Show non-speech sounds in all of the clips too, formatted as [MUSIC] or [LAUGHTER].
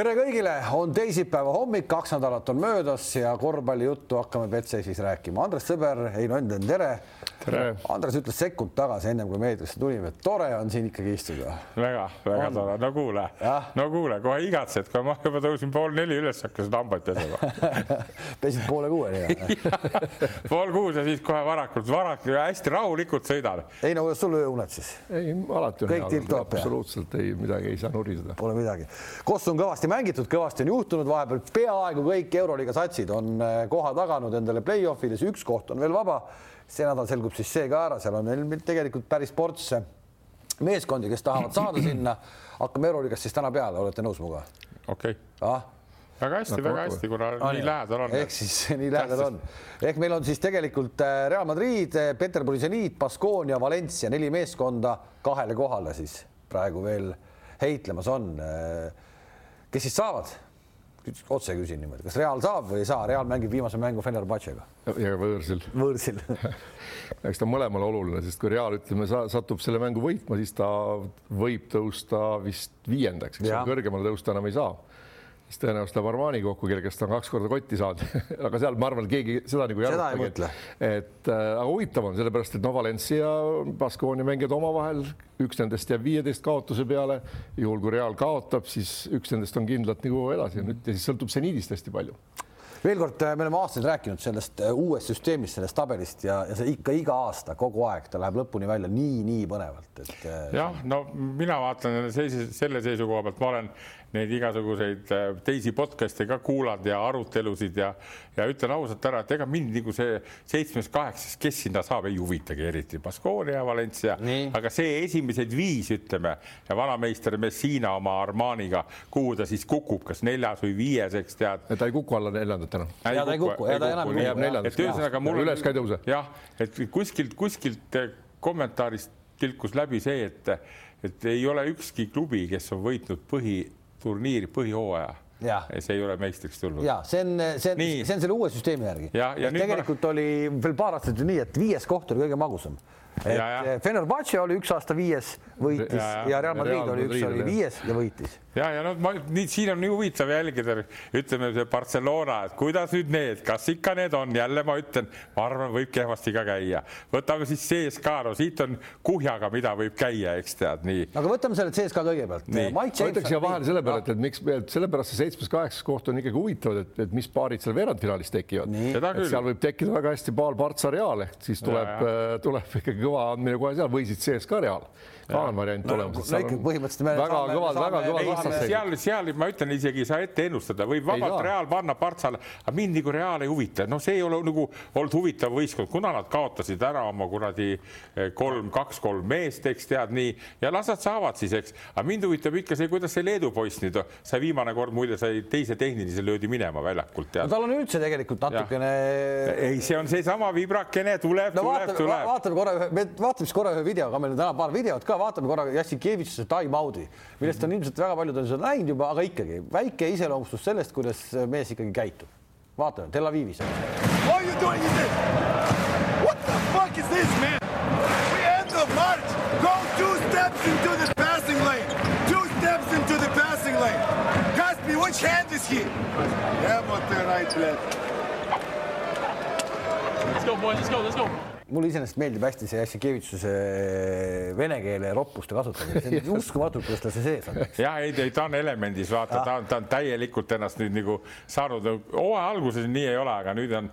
tere kõigile, on teisipäeva hommik, kaks nädalat on möödas ja korvpallijuttu hakkame Betsafe'is rääkima. Andres Sõber, Heino Enden, tere. Tere. Andres ütles sekund tagasi, ennem kui meediasse tulime, et tore on siin ikkagi istuda. väga, väga on. tore, no kuule, no kuule, kohe igatsed, kui ma juba tõusin pool neli üles, hakkasin hambaid pesema pesid [LAUGHS] poole kuueni [LAUGHS] pool kuus ja siis kohe varakult, varakult ja hästi rahulikult sõidan. ei no kuidas sul ööuned siis? ei, alati on Kõik hea, absoluutselt ei, midagi ei saa nuriseda. Pole midagi. Koss on kõvasti mängitud, kõvasti on juhtunud, vahepeal peaaegu kõik Euroliiga satsid on äh, koha taganud endale play-off'ides, üks koht on veel vaba. See nädal selgub siis see ka ära, seal on meil tegelikult päris ports meeskondi, kes tahavad saada [CLEARS THROAT] sinna. hakkame Euroliigast siis täna peale, olete nõus minuga? okei okay. ah?. väga hästi, väga hästi, kuna ah, nii lähedal on. ehk siis nii lähedal on, ehk meil on siis tegelikult äh, Real Madrid, äh, Peterburi seniit, Baskonia, Valencia, neli meeskonda kahele kohale siis praegu veel heitlemas on. kes siis saavad? Otse küsin niimoodi, kas Real saab või ei saa, Real mängib viimase mängu Fenerbahcega. ja võõrsil. võõrsil [LAUGHS] eks ta mõlemale oluline, sest kui Real ütleme, satub selle mängu võitma, siis ta võib tõusta vist viiendaks, eks kõrgemale tõusta enam ei saa siis tõenäoliselt läheb Armani kokku, kelle käest ta on kaks korda kotti saanud [LAUGHS] aga seal ma arvan, keegi seda nagu ei arutagi. et äh, aga huvitav on sellepärast, et no Valencia, Baskonia mängijad omavahel, üks nendest jääb viieteist kaotuse peale. juhul kui Real kaotab, siis üks nendest on kindlalt nagu edasi nüüd ja siis sõltub seniidist hästi palju veel kord, äh, me oleme aastaid rääkinud sellest äh, uuest süsteemist, sellest tabelist ja, ja see ikka iga aasta kogu aeg ta läheb lõpuni välja nii-nii põnevalt, et. jah, no mina vaatan selle seisukoha pealt, ma olen neid igasuguseid äh, teisi podcast'e ka kuulanud ja arutelusid ja, ja ütlen ausalt ära, et ega mind nagu see seitsmes-kaheksas, kes sinna saab, ei huvitagi eriti. Baskonia, Valencia, aga see esimesed viis, ütleme ja vanameister Messina oma Armaniga, kuhu ta siis kukub, kas neljas või viies, eks tead. ta ei kuku alla neljandat enam. ja ta ei kuku, ja ta enam ei kuku. et ühesõnaga mul üles ka ei tõuse. jah, et kuskilt, kuskilt kommentaarist tilkus läbi see, et, et ei ole ükski klubi, kes on võitnud põhi turniiri põhihooaja. see ei ole meistriks tulnud. ja see on, see on, see on selle uue süsteemi järgi. tegelikult ma... oli veel paar aastat ju nii, et viies koht oli kõige magusam et Fenerbahce oli üks aasta viies, võitis ja, ja. ja Real Madrid Real oli üks oli viies ja võitis. ja, ja no ma nii siin on nii huvitav jälgida, ütleme see Barcelona, et kuidas nüüd need, kas ikka need on, jälle ma ütlen, ma arvan, võib kehvasti ka käia. võtame siis CSKA, no siit on kuhjaga, mida võib käia, eks tead nii. aga võtame selle CSKA kõigepealt. ma ütleks siia vahele selle peale, et, et miks, sellepärast see seitsmes-kaheksas koht on ikkagi huvitav, et, et mis paarid seal veerandfinaalis tekivad. seal võib tekkida väga hästi Paal Partsa Real ehk siis tuleb, tuleb ikkagi kõva andmine kohe seal või siis CSKA Real ka on variant no, olemas. no ikka põhimõtteliselt me väga kõvad, väga kõvad vastasseisud. seal, seal ma ütlen, isegi ei saa ette ennustada, võib vabalt Real panna Partsale, aga mind nagu Real ei huvita, noh, see ei ole nagu olnud huvitav võistkond, kuna nad kaotasid ära oma kuradi eh, kolm, kaks-kolm meest, eks tead nii ja las nad saavad siis, eks, aga mind huvitab ikka see, kuidas see Leedu poiss nüüd, sai viimane kord muide sai teise tehnilise löödi minema väljakult. No, tal on üldse tegelikult natukene. ei, see on seesama vibrakene tuleb no,, tuleb, tuleb. vaatame korra, vaatame siis korra ühe videoga, meil on täna paar videot ka vaatame korra Jassikevitšuse time-out'i, millest on ilmselt väga paljud on seda näinud juba, aga ikkagi väike iseloomustus sellest, kuidas mees ikkagi käitub. vaatame Tel Avivis. What you doing in this? What the fuck is this man? We end the march. Go two steps into the passing lane. Two steps into the passing lane. Kaspi, which hand is he? Yeah, but the right leg. Let's go, boys. Let's go. Let's go mulle iseenesest meeldib hästi see Jassikevitšuse vene keele roppuste kasutamine, see on [LAUGHS] uskumatult, kuidas tal see sees on. jah, ei, ei ta on elemendis, vaata, ta on, ta on täielikult ennast nüüd nagu saanud, hooaja alguses nii ei ole, aga nüüd on,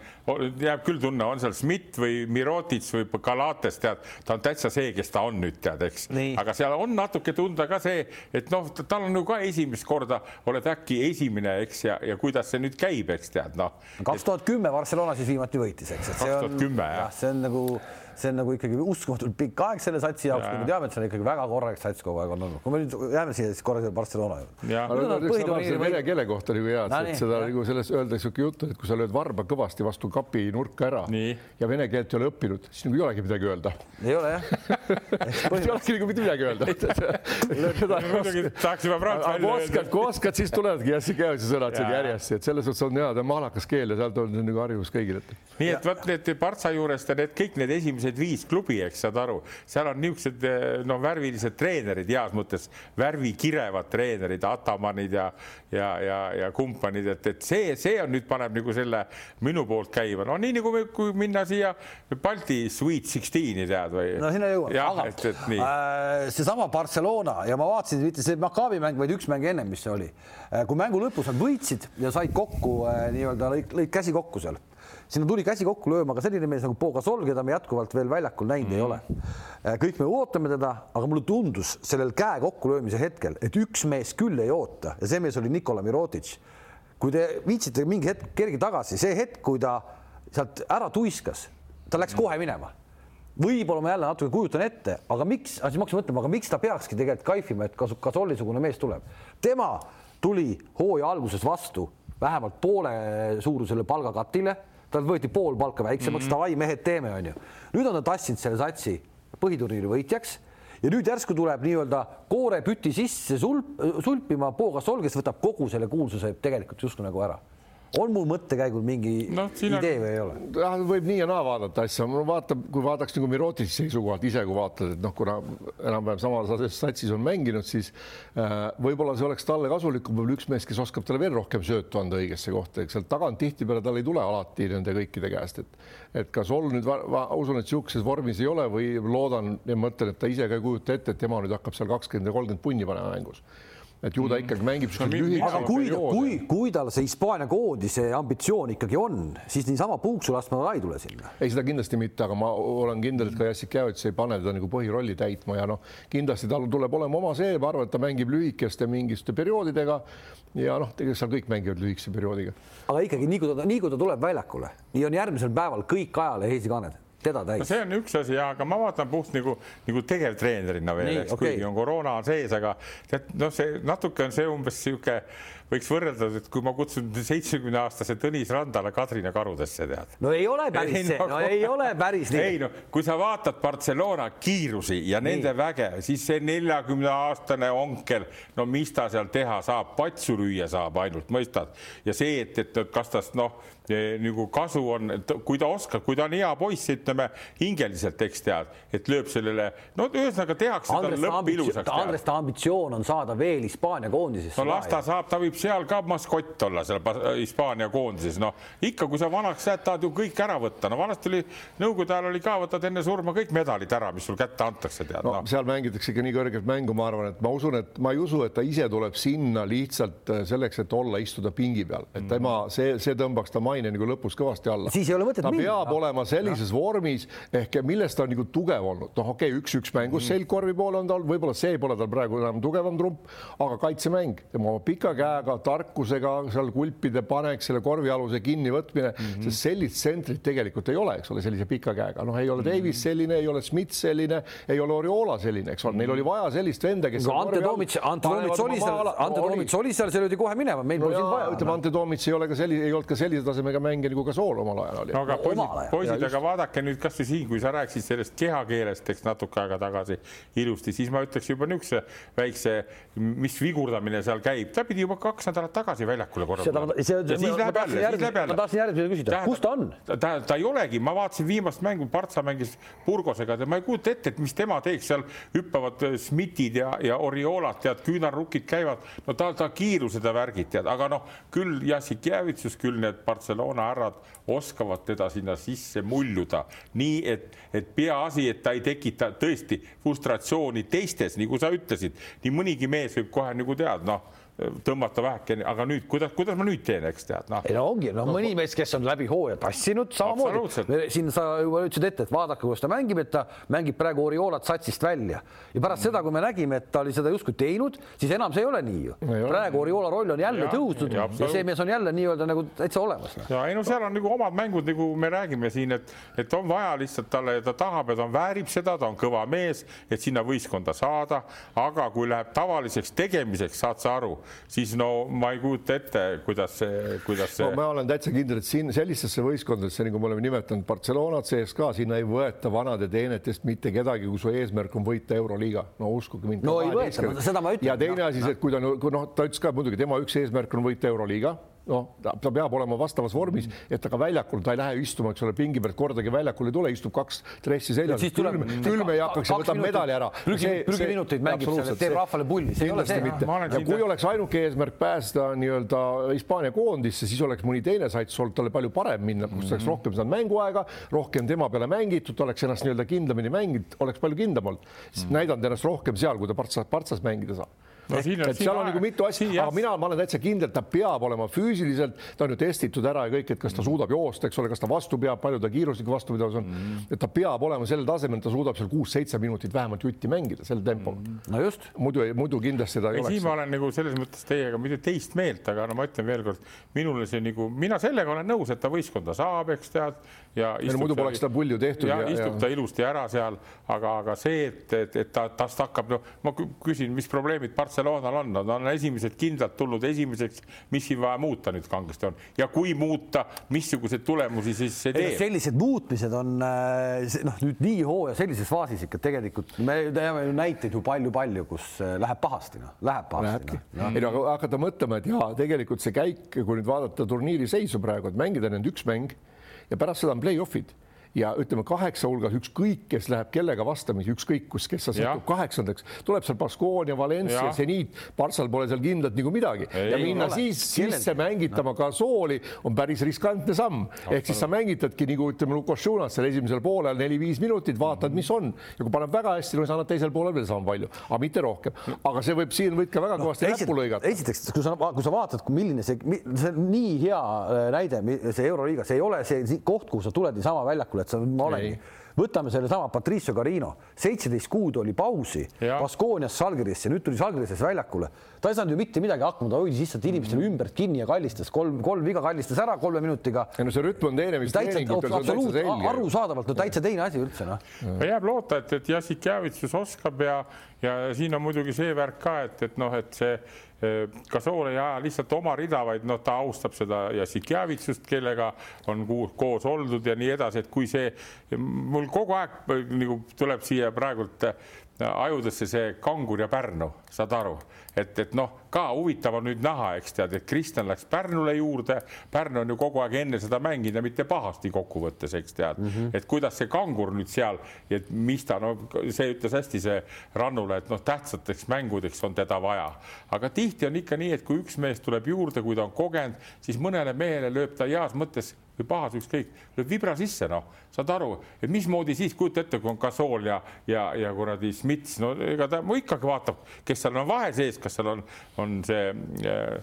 jääb küll tunne, on seal Schmidt või Mirotits või Kalates, tead, ta on täitsa see, kes ta on nüüd tead, eks. aga seal on natuke tunda ka see, et noh, tal on nagu ka esimest korda oled äkki esimene, eks, ja, ja kuidas see nüüd käib, eks tead, noh. kaks tuhat kümme Barcelona siis viimati võitis, eks. kaks tuhat kümme, jah. see on nagu to see on nagu ikkagi uskumatult pikk aeg selle satsi jaoks, kui me teame, et see on ikkagi väga korralik sats kogu aeg on olnud. kui me nüüd jääme siia siis korra Barcelona juurde. vene keele kohta oli hea, et seda nagu selles öeldakse sihuke jutt, et kui sa lööd varba kõvasti vastu kapi nurka ära Nii. ja vene keelt ei ole õppinud, siis nagu ei olegi midagi öelda. ei ole jah [LAUGHS] ei olegi nagu mitte midagi öelda. [LAUGHS] tahaks juba praegu välja öelda. kui oskad, siis tulevadki jassikevitsa sõnad siin järjest, et selles suhtes on hea, ta on mahlakas keel ja sealt on nagu harjumus kõigil. nii et vot need Partsa juurest ja need kõik need esimesed esimesed viis klubi, eks saad aru, seal on niisugused no värvilised treenerid heas mõttes, värvikirevad treenerid, Atamanid ja ja, ja, ja kumpanid, et, et see, see on nüüd paneb nagu selle minu poolt käima, no nii nagu kui minna siia Balti Sweet Sixteeni tead või? no sinna jõuab, aga et, et äh, seesama Barcelona. Ja ma vaatasin, mitte see Maccabi mäng, vaid üks mäng ennem, mis see oli, äh, kui mängu lõpus nad võitsid ja said kokku äh, nii-öelda lõid, lõid käsi kokku seal sinna tuli käsi kokku lööma ka selline mees nagu Pogasol, keda me jätkuvalt veel väljakul näinud mm. ei ole. Äh, kõik me ootame teda, aga mulle tundus sellel käe kokkulöömise hetkel, et üks mees küll ei oota ja see mees oli Nikola Mirotic. kui te viitsite mingi hetk kerge tagasi, see hetk, kui ta sealt ära tuiskas, ta läks mm. kohe minema võib-olla ma jälle natuke kujutan ette, aga miks, siis ma hakkasin mõtlema, aga miks ta peakski tegelikult kaifima, et kas, kas Olli-sugune mees tuleb. tema tuli hooaja alguses vastu vähemalt poole suurusele palgakatile tal võeti pool palka väiksemaks mm, -hmm. davai, mehed, teeme, onju. nüüd on ta tassinud selle satsi põhiturniiri võitjaks ja nüüd järsku tuleb nii-öelda koorepüti sisse sulp, sulpima Pogasol, kes võtab kogu selle kuulsuse tegelikult justkui nagu ära on mul mõttekäigul mingi no, idee või ei ole? jah, võib nii ja naa vaadata asja, no vaatab, kui vaataks nagu Mirotici seisukohalt ise, kui vaatad, et noh, kuna enam-vähem samas satsis on mänginud, siis äh, võib-olla see oleks talle kasulikum, võib-olla üks mees, kes oskab talle veel rohkem söötu anda õigesse kohta, eks sealt tagant tihtipeale tal ei tule alati nende kõikide käest, et et kas Ol nüüd, ma usun, et niisuguses vormis ei ole või loodan ja mõtlen, et ta ise ka ei kujuta ette, et tema nüüd hakkab seal kakskümmend ja kolmkümmend punni panema mängus et ju ta mm. ikkagi mängib no, lühikese aga kui, kui, kui tal see Hispaania koondise ambitsioon ikkagi on, siis niisama puuksu laskma ta ei tule sinna. ei, seda kindlasti mitte, aga ma olen kindel, et ka Jassik Jääots ei pane teda nagu põhirolli täitma ja noh, kindlasti tal tuleb olema oma see, ma arvan, et ta mängib lühikeste mingisuguste perioodidega ja noh, tegelikult seal kõik mängivad lühikese perioodiga. aga ikkagi nii kui ta, nii kui ta tuleb väljakule, nii on järgmisel päeval kõik ajalehe esikaaned teda täis no. see on üks asi, aga ma vaatan puht nagu, nagu tegevtreenerina veel, eks okay. kuigi on koroona on sees, aga tead, noh, see natuke on see umbes niisugune võiks võrrelda, et kui ma kutsun seitsmekümne aastase Tõnis Randala Kadrina karudesse, tead. no ei ole päris ei, see no,, no ei ole päris nii. ei no kui sa vaatad Barcelona kiirusi ja nii. nende väge, siis see neljakümne aastane onkel, no mis ta seal teha saab, patsu lüüa saab ainult, mõistad? ja see, et, et kas tast noh, nagu kasu on, kui ta oskab, kui ta on hea poiss, ütleme hingeliselt, eks tead, et lööb sellele, no ühesõnaga tehakse tal lõpp ilusaks. Andres, ta ambitsioon on saada veel Hispaania koondisesse. no las ta saab, ta võib seal ka maskott olla seal Hispaania koondises, noh ikka, kui sa vanaks jääd, tahad ju kõik ära võtta, no vanasti oli Nõukogude ajal oli ka, võtad enne surma kõik medalid ära, mis sul kätte antakse, tead no,. No. seal mängitakse ikka nii kõrget mängu, ma arvan, et ma usun, et ma ei usu, et ta ise tuleb sinna lihtsalt äh, selleks, et olla, istuda pingi peal, et mm. tema see, see tõmbaks ta maine nagu lõpus kõvasti alla. siis ei ole mõtet ta minna. peab no. olema sellises no. vormis ehk milles ta on nagu tugev olnud, noh, okei okay,, üks-üks mängus mm. selgkorvi poole on tal, võib-olla see pole tal praegu enam tugevam trump, aga kaitsemäng, tema pika käega, tarkusega seal kulpide panek, selle korvialuse kinnivõtmine mm, -hmm. sest sellist tsentrit tegelikult ei ole, eks ole, sellise pika käega, noh, ei ole mhm. Davis selline, ei ole Smith selline, ei ole Oriola selline, eks ole, neil oli vaja sellist venda, kes no,. Ante Toomits, Ante Toomits oli seal, Ante Toomits oli seal, see löödi kohe minema, meil pole no, sind vaja. ütleme, Ante Toomits ei ole ka selline, ei olnud ka sellise tasemega mängija nagu Gasool omal ajal oli. no aga poisid, poisid, aga vaadake nüüd kasvõi siin, kui sa rääkisid sellest kehakeelest, eks natuke aega tagasi ilusti, siis ma ütleks juba niisuguse väikse, mis vigurdamine seal käib, ta pidi juba kaks nädalat tagasi väljakule korra tulema. ja siis läheb jälle, siis läheb jälle. ma tahtsin järgmisele küsida, kus ta on? ta, ta ei olegi, ma vaatasin viimast mängu, Partsa mängis Burgosega, ma ei kujuta ette, et mis tema teeks, seal hüppavad äh, Smithid ja, ja Oriolad, tead, küünarrukid käivad, no ta, ta kiirused ja värgid, tead, aga noh, küll Jassik Jäävitsus, küll need Barcelona härrad oskavad teda sinna sisse muljuda, nii et, et peaasi, et ta ei tekita tõesti frustratsiooni teistes, nagu sa ütlesid, nii mõnigi mees võib kohe nagu tead, noh tõmmata väheke, aga nüüd kuidas, kuidas ma nüüd teen, eks tead noh. ei no ongi, no mõni mees, kes on läbi hooaja tassinud, samamoodi. siin sa juba ütlesid ette, et vaadake, kuidas ta mängib, et ta mängib praegu Oriolat satsist välja ja pärast mm. seda, kui me nägime, et ta oli seda justkui teinud, siis enam see ei ole nii ju. praegu Oriola roll on jälle ja, tõusnud ja, ja see mees on jälle nii-öelda nagu täitsa olemas no.. ja ei no seal on nagu omad mängud, nagu me räägime siin, et, et on vaja lihtsalt talle, ta tahab ja ta väärib seda, ta on kõva mees, et sinna võistkonda saada, aga kui läheb tavaliseks tegemiseks, saad sa aru siis no ma ei kujuta ette, kuidas see, kuidas see no,. ma olen täitsa kindel, et siin sellistesse võistkondadesse, nagu me oleme nimetanud Barcelonat, CSKA, sinna ei võeta vanade teenetest mitte kedagi, kui su eesmärk on võita Euroliiga. no uskuge mind. no ei võeta, seda ma ütlen. ja teine asi, see, et kui ta, kui noh, ta ütles ka muidugi, tema üks eesmärk on võita Euroliiga noh, ta peab olema vastavas vormis, et ta ka väljakul, ta ei lähe istuma, eks ole, pingi pealt kordagi väljakul ei tule, istub kaks dressi seljas, külm, külm ei hakkaks ja võtab medali ära. prügiminuteid mängib seal, teeb rahvale pulli, see ei ole see. ja kui oleks ainuke eesmärk pääseda nii-öelda Hispaania koondisse, siis oleks mõni teine sats olnud talle palju parem minna, kus oleks mhm. rohkem saanud mänguaega, rohkem tema peale mängitud, oleks ennast nii-öelda kindlamini mänginud, oleks palju kindlam olnud, mhm. näidanud ennast rohkem seal, kui ta partsas, partsas mängida saab no, siin, et seal on nagu mitu asja, aga mina, ma olen täitsa kindel, et ta peab olema füüsiliselt, ta on ju testitud ära ja kõik, et kas ta suudab joosta, eks ole, kas ta vastu peab, palju ta kiiruslik vastupidavus on mm., et ta peab olema sellel tasemel, ta suudab seal kuus-seitse minutit vähemalt jutti mängida sel tempol mm.. no just. muidu, muidu kindlasti ta ei, ei oleks. siin ma olen nagu selles mõttes teiega mitte teist meelt, aga no ma ütlen veelkord, minule see nagu, mina sellega olen nõus, et ta võistkonda saab, eks tead. ja, no, muidu poleks seda pulju tehtud. ja, istub ja... ta ilusti ära seal, aga, aga see, et, et, et ta, tast hakkab, no ma küsin, mis probleemid Barcelonal on, nad on esimesed kindlalt tulnud esimeseks, mis siin vaja muuta nüüd kangesti on ja kui muuta, missuguseid tulemusi siis see teeb? sellised muutmised on äh, noh, nüüd nii hooaja sellises faasis ikka tegelikult me teame ju näiteid ju palju-palju, kus äh, läheb pahasti, noh, läheb pahasti. No. ei no aga hakata mõtlema, et jaa, tegelikult see käik, kui nüüd vaadata turniiri seisu praegu, et mängida nüüd üks mäng ja pärast seda on play-off'id ja ütleme kaheksa hulgas ükskõik, kes läheb kellega vastamisi, ükskõik kus, kes sa satub kaheksandaks, tuleb seal Baskonia, Valencia, Zeniit, Partsal pole seal kindlalt nagu midagi ei, ja minna ole. siis sisse mängitama no. Gasooli on päris riskantne samm, ehk siis sa mängitadki nagu ütleme Lukošunas seal esimesel poolel neli-viis minutit, vaatad, mis on ja kui paneb väga hästi, no sa annad teisel poolel veel sama palju, aga mitte rohkem. aga see võib siin võib ka väga kõvasti no, näppu lõigata. esiteks, kui sa, kui sa vaatad, milline see, see on nii hea äh, näide, see Euroliiga, see ei ole see koht, kuhu sa tuled niisama väljakule, et sa, ma olengi võtame sellesama Patricio Carino, seitseteist kuud oli pausi Baskoonias Salgirisse, nüüd tuli Salgirisesse väljakule. ta ei saanud ju mitte midagi hakkama, ta hoidis lihtsalt inimestele mm. ümbert kinni ja kallistas kolm, kolm viga kallistas ära kolme minutiga. ei no see rütm on teine, mis treeningutel on täitsa selge. arusaadavalt, no täitsa teine asi üldse noh. jääb loota, et, et Jassik Javitsus oskab ja, ja siin on muidugi see värk ka, et, et noh, et see Gasool ei aja lihtsalt oma rida, vaid noh, ta austab seda Jassikjavitsust, kellega on koos oldud ja nii edasi, et kui see, mul kogu aeg nagu tuleb siia praegult ajudesse see Kangur ja Pärnu, saad aru, et, et noh, ka huvitav on nüüd näha, eks tead, et Kristjan läks Pärnule juurde. Pärnu on ju kogu aeg enne seda mänginud ja mitte pahasti kokkuvõttes, eks tead mm, -hmm. et kuidas see Kangur nüüd seal, et mis ta, no see ütles hästi see Rannule, et noh, tähtsateks mängudeks on teda vaja, aga tihti on ikka nii, et kui üks mees tuleb juurde, kui ta on kogenud, siis mõnele mehele lööb ta heas mõttes või pahas, ükskõik, lööb vibra sisse, noh, saad aru, et mismoodi siis kujuta ette, kui on Gasool ja, ja, ja kuradi Smits, no ega ta ikkagi vaatab, kes seal on vahe sees, kas seal on, on see äh,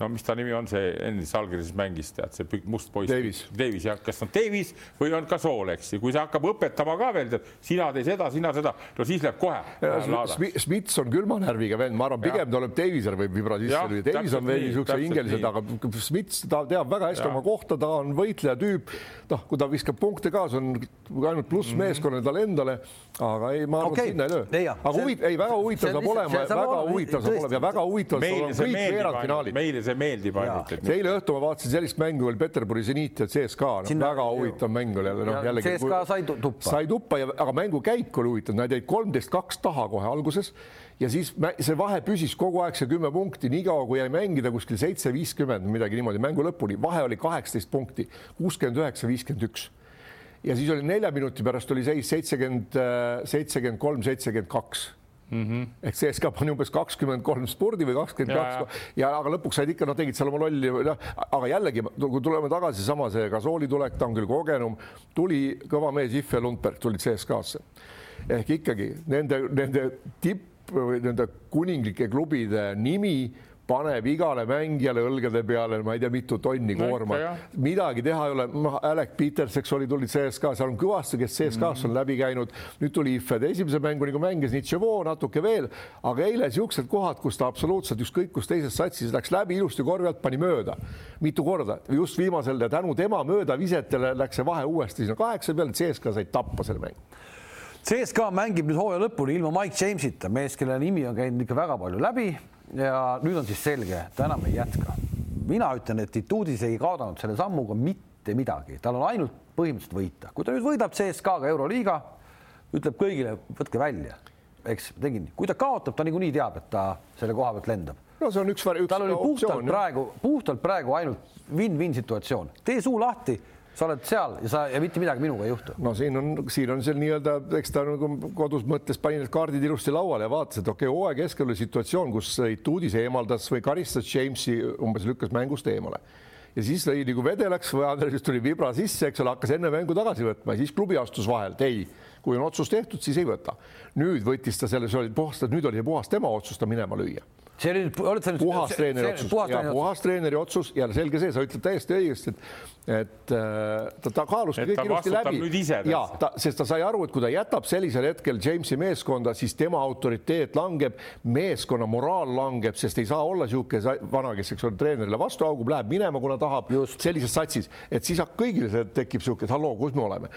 no mis ta nimi on, see endis Algerises mängis, tead, see must poiss. Davis. Davis jah, kas on Davis või on ka Sool, eks ju, kui see hakkab õpetama ka veel, tead, sina tee seda, sina seda, no siis läheb kohe. Smits on külma närviga vend, ma arvan, pigem ta oleb Davisel võib vibra sisse lüüa, Davis on veel niisuguse hingelised, aga Smits, ta teab väga hästi ja. oma kohta, ta on võitleja tüüp. noh, kui ta viskab punkte ka, see on ainult pluss mm. meeskonnale talle endale, aga ei, ma arvan okay., sinna ei löö. aga huvitav, ei väga huvitav saab olema, väga huvitav saab olema ja väga huvitav saab olema kõik veerandfinaalid. See meeldib ainult. eile õhtul ma vaatasin sellist mängu veel Peterburi seniit ja CSKA no,, Sinna... väga huvitav mäng oli jälle, noh jällegi. CSKA sai tuppa. sai tuppa ja, aga mängu käik oli huvitav, nad jäid kolmteist kaks taha kohe alguses ja siis see vahe püsis kogu aeg see kümme punkti, niikaua kui jäi mängida kuskil seitse, viiskümmend, midagi niimoodi mängu lõpuni, vahe oli kaheksateist punkti, kuuskümmend üheksa, viiskümmend üks. ja siis oli nelja minuti pärast oli seis seitsekümmend, seitsekümmend kolm, seitsekümmend kaks Mm -hmm. ehk CSKA pani umbes kakskümmend kolm spordi või kakskümmend kaks ja aga lõpuks said ikka, noh, tegid seal oma lolli, noh, aga jällegi, kui tuleme tagasi, sama see Gasooli tulek, ta on küll kogenum, tuli kõva mees If ja Lundberg tulid CSKA-sse ehk ikkagi nende, nende tipp nende kuninglike klubide nimi paneb igale mängijale õlgade peale, ma ei tea, mitu tonni koorma. no,. midagi teha ei ole, noh, Alec Peters, eks oli, tuli CSKA, seal on kõvasti, kes CSKA-s mm on läbi käinud. nüüd tuli IFED, esimese mängu nagu mängis Nitševo natuke veel, aga eile siuksed kohad, kus ta absoluutselt ükskõik kus teises satsis läks läbi ilusti korvi alt, pani mööda. Mitu korda, just viimasel tänu tema möödavisetele läks see vahe uuesti sinna kaheksa peale, CSKA sai tappa selle mängu. CSKA mängib nüüd hooaja lõpuni ilma Mike Jamesita, mees, kelle nimi on käinud ikka väga palju läbi ja nüüd on siis selge, ta enam ei jätka. mina ütlen, et Ituudis ei kaotanud selle sammuga mitte midagi, tal on ainult põhimõtteliselt võita, kui ta nüüd võidab CSKA-ga Euroliiga, ütleb kõigile, võtke välja, eks tegin, kui ta kaotab, ta niikuinii teab, et ta selle koha pealt lendab. No see on üks, üks tal oli puhtalt praegu, puhtalt praegu ainult win-win situatsioon, tee suu lahti sa oled seal ja sa ja mitte midagi minuga ei juhtu. no siin on, siin on seal nii-öelda, eks ta nagu kodus mõttes pani need kaardid ilusti lauale ja vaatas, et okei okay,, hooaja keskel oli situatsioon, kus Ituudis eemaldas või karistas Jamesi, umbes lükkas mängust eemale ja siis lõi nagu vedelaks või Andres tuli vibra sisse, eks ole, hakkas enne mängu tagasi võtma ja siis klubi astus vahelt, ei, kui on otsus tehtud, siis ei võta. nüüd võttis ta selle, see oli puhas, nüüd oli puhas tema otsus ta minema lüüa see oli, oled sa nüüd puhas treeneri otsus. puhas ja puhas treeneri otsus ja selge see, sa ütled täiesti õigesti, et et äh, ta, ta kaalus kõik ilusti läbi. ja ta, sest ta sai aru, et kui ta jätab sellisel hetkel Jamesi meeskonda, siis tema autoriteet langeb, meeskonna moraal langeb, sest ei saa olla niisugune vana, kes, eks ole, treenerile vastu haugub, läheb minema, kuna tahab Just. sellises satsis, et siis kõigil tekib niisugune, et halloo, kus me oleme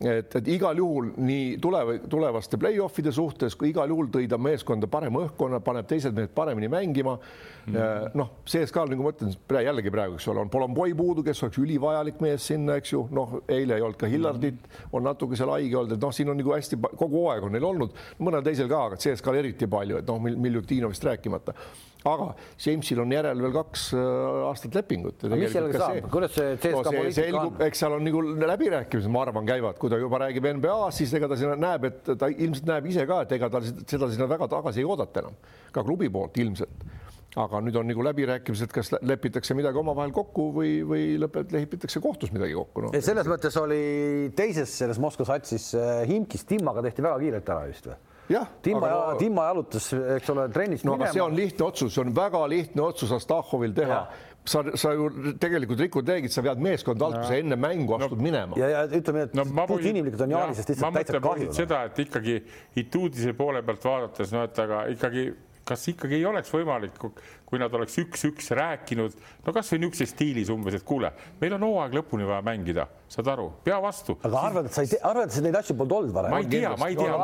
et, et igal juhul nii tuleva, tulevaste play-off'ide suhtes kui igal juhul tõi ta meeskonda parema õhkkonna, paneb teised mehed paremini mängima. Mm -hmm.. noh, CSKA-l nagu ma ütlen, jällegi praegu, eks ole, on Polomboi puudu, kes oleks ülivajalik mees sinna, eks ju, noh, eile ei olnud ka Hillardit mm, -hmm. on natuke seal haige olnud, et noh, siin on nagu hästi kogu aeg on neil olnud, mõnel teisel ka, aga CSKA-l eriti palju, et noh, Miljutinovist rääkimata aga Jamesil on järel veel kaks äh, aastat lepingut. mis sellega saab, kuidas see CSKA no, poliitika on? eks seal on nagu läbirääkimised, ma arvan, käivad, kui ta juba räägib NBA-s, siis ega ta sinna näeb, et ta ilmselt näeb ise ka, et ega tal seda sinna väga tagasi ei oodata enam, ka klubi poolt ilmselt aga nüüd on nagu läbirääkimised, kas lepitakse midagi omavahel kokku või, või lõpet-, lepitakse kohtus midagi kokku no.. selles mõttes oli teises selles Moskva satsis äh, Himkis Timmaga tehti väga kiirelt ära vist või? Timma aga..., Timma jalutas, eks ole, trennist no, minema. see on lihtne otsus, see on väga lihtne otsus Astahovil teha sa, sa ju tegelikult rikud reeglid, sa vead meeskonda alt, kui sa enne mängu astud no, minema. ja, ja ütleme, et no, puht inimlikult on Jaanisest lihtsalt täitsa kahju. seda, et ikkagi Ituudise poole pealt vaadates, no et aga ikkagi kas ikkagi ei oleks võimalik, kui nad oleks üks-üks rääkinud, no kasvõi niisuguses stiilis umbes, et kuule, meil on hooaeg lõpuni vaja mängida, saad aru, pea vastu. aga arvad, et sa ei tea, arvad, et neid asju polnud olnud varem? ma ei tea, ma ei tea,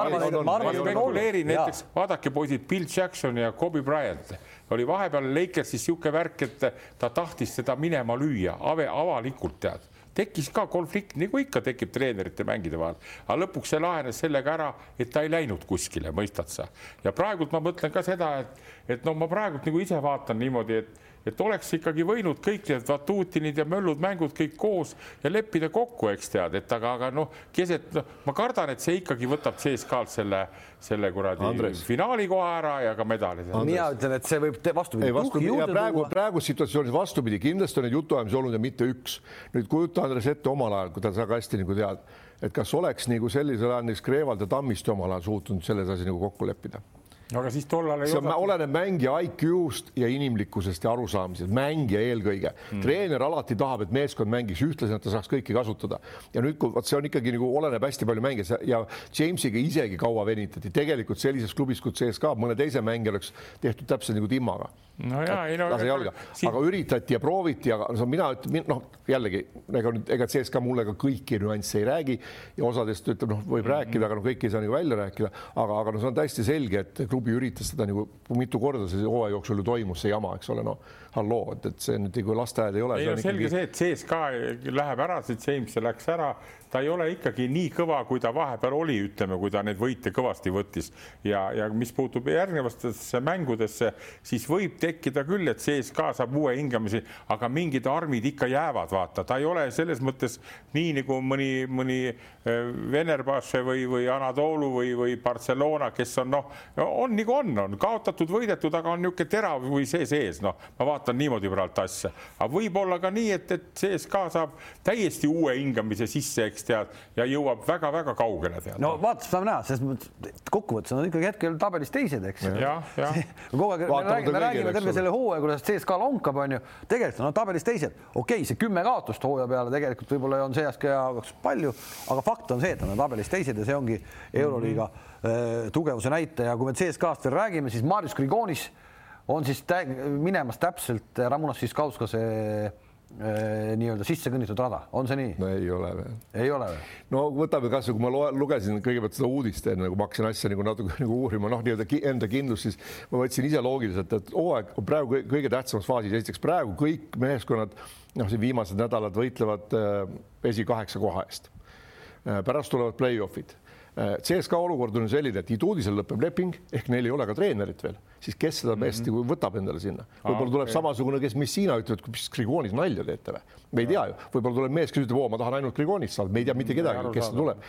ma, ma spekuleerin näiteks, vaadake poisid, Bill Jackson ja Kobe Bryant. Oli vahepeal Lakersis niisugune värk, et ta tahtis seda minema lüüa avalikult tead tekkis ka konflikt, nagu ikka tekib treenerite mängide vahel, aga lõpuks see lahenes sellega ära, et ta ei läinud kuskile, mõistad sa. ja praegult ma mõtlen ka seda, et, et no ma praegult nagu ise vaatan niimoodi, et et oleks ikkagi võinud kõik need Vatutinid ja möllud mängud kõik koos ja leppida kokku, eks tead, et aga, aga noh, keset, noh, ma kardan, et see ikkagi võtab CSKA-lt selle, selle kuradi finaali koha ära ja ka medali. mina ütlen, et see võib vastupidi. ja praegu, praegu situatsioonis vastupidi, kindlasti on neid jutuajamisi olnud ja mitte üks. nüüd kujuta Andres ette omal ajal, kui ta väga hästi nagu tead, et kas oleks nagu sellisel ajal näiteks Kreevald ja Tammiste omal ajal suutnud selles asjas nagu kokku leppida? no aga siis tollal ei see osata... oleneb mängija IQ-st ja inimlikkusest ja arusaamisest, mängija eelkõige. Mm.. treener alati tahab, et meeskond mängiks ühtlaselt, et ta saaks kõiki kasutada. Ja nüüd, kui vot see on ikkagi nagu oleneb hästi palju mängijast. Ja Jamesiga isegi kaua venitati, tegelikult sellises klubis kui CSKA mõne teise mängija oleks tehtud täpselt nagu Timmaga no ja ei no lase jalga. siin..., aga üritati ja prooviti, aga no mina ütlen, noh, jällegi ega nüüd ega CSKA mulle ka kõiki nüansse ei räägi ja osadest ütleb, noh, võib mm -hmm. rääkida, aga no kõiki ei saa nagu välja rääkida, aga, aga no see on täiesti selge, et klubi üritas seda nagu mitu korda see hooaja jooksul ju toimus see jama, eks ole, noh, halloo, et, see nüüd nagu lasteaed ei ole. ei no selge ikkagi... see, et CSKA läheb ära, see James läks ära. Ta ei ole ikkagi nii kõva, kui ta vahepeal oli, ütleme, kui ta neid võite kõvasti võttis. Ja, ja mis puutub järgnevatesse mängudesse, siis võib tekkida küll, et CSKA saab uue hingamise, aga mingid armid ikka jäävad, vaata, ta ei ole selles mõttes nii nagu mõni, mõni äh, Venerbaše või, või Anatoolu või, või Barcelona, kes on noh, on nagu on, on kaotatud, võidetud, aga on niisugune terav või see sees, noh, ma vaatan niimoodi praegu asja, aga võib-olla ka nii, et, et CSKA saab täiesti uue hingamise sisse, eks tead, ja jõuab väga-väga kaugele tead. no vaata, saame näha, selles mõttes kokkuvõttes on ikkagi hetkel tabelis teised, eks. [LAUGHS] kogu aeg me räägime, me räägime terve selle hooaja, kuidas CSKA lonkab, onju. tegelikult on no, tabelis teised, okei okay,, see kümme kaotust hooaja peale tegelikult võib-olla on see aasta jaoks palju, aga fakt on see, et nad on tabelis teised ja see ongi Euroliiga mm -hmm. tugevuse näitaja. kui me CSKA-st veel räägime, siis Marius Grigonis on siis minemas täpselt Ramonas Fiskauskase Äh, nii-öelda sisse kõnnitud rada, on see nii? no ei ole veel. ei ole veel? no võtame kasvõi, kui ma loe, lugesin kõigepealt seda uudist enne, kui ma hakkasin asja nagu natuke nagu uurima, noh, nii-öelda enda kindlust, siis ma võtsin ise loogiliselt, et hooaeg on praegu kõige tähtsamas faasis, esiteks praegu kõik meeskonnad, noh, siin viimased nädalad võitlevad äh, esikaheksa koha eest äh,. pärast tulevad play-off'id CSKA olukord on selline, et Iduudisel lõpeb leping ehk neil ei ole ka treenerit veel, siis kes seda meest mm -hmm. võtab endale sinna, võib-olla tuleb okay. samasugune, kes Messina ütleb, et mis Grigonis nalja teete või, me ei tea ju, võib-olla tuleb mees, kes ütleb, oo, ma tahan ainult Grigonist saada, me ei tea mitte kedagi, kes tuleb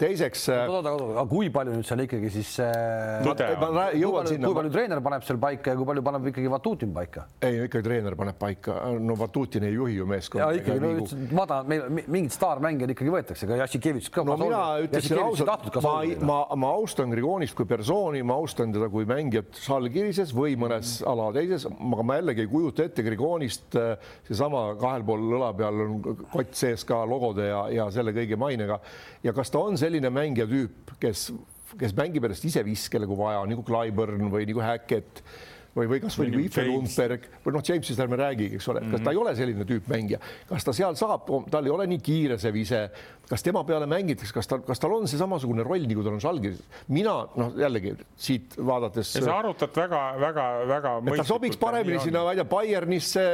teiseks. aga kui palju nüüd seal ikkagi siis äh,. kui palju treener paneb seal paika ja kui palju paneb ikkagi Vatutin paika? ei, ikkagi treener paneb paika, no Vatutin ei juhi ju meeskonda. ja ikkagi, no ma tahan, meil mingid staarmängijad ikkagi võetakse, ka Jassikevitš ka. no mina ütleksin ausalt, ma, ma, ma austan Grigonist kui persooni, ma austan teda kui mängijat Žalgirises või mõnes mm. ala teises, aga ma jällegi ei kujuta ette Grigonist äh, seesama kahel pool õla peal on kott sees ka logode ja, ja selle kõige mainega. Ja kas ta on selline mängija tüüp, kes, kes mängib ennast ise viskele, kui vaja, nagu Clyburn või nagu Hackett või, või kasvõi nagu Ife Lundberg või noh, Jamesist ärme räägi, eks ole, kas ta ei mhm. ole selline tüüp mängija, kas ta seal saab, tal ei ole nii kiire see vise, kas tema peale mängitakse, kas tal, kas tal on see samasugune roll, nagu tal on Žalgiris? mina noh, jällegi siit vaadates. sa arutad väga-väga-väga. ta sobiks paremini sinna, ma ei tea, Bayernisse.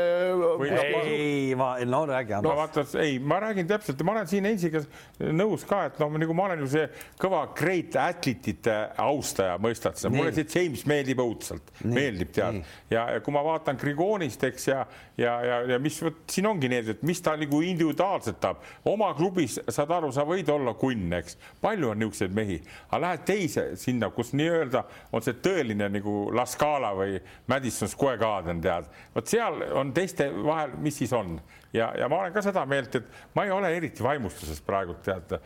ei, ma, no räägi. no vaata, ei, ma räägin täpselt, ma olen siin Heinziga nõus ka, et noh, nagu ma olen ju see kõva great athlete'ite austaja, mõistad sa, mulle see James meeldib õudselt, meeldib tead ja, ja kui ma vaatan Grigonist, eks ja, ja, ja, ja mis vot siin ongi need, et mis ta nagu individuaalselt tahab, oma klubis sa saad aru, sa võid olla kunn, eks, palju on niisuguseid mehi, aga lähed teise sinna, kus nii-öelda on see tõeline nagu La Scala või Madison Square Garden, tead, vot seal on teiste vahel, mis siis on ja, ja ma olen ka seda meelt, et ma ei ole eriti vaimustuses praegu tead,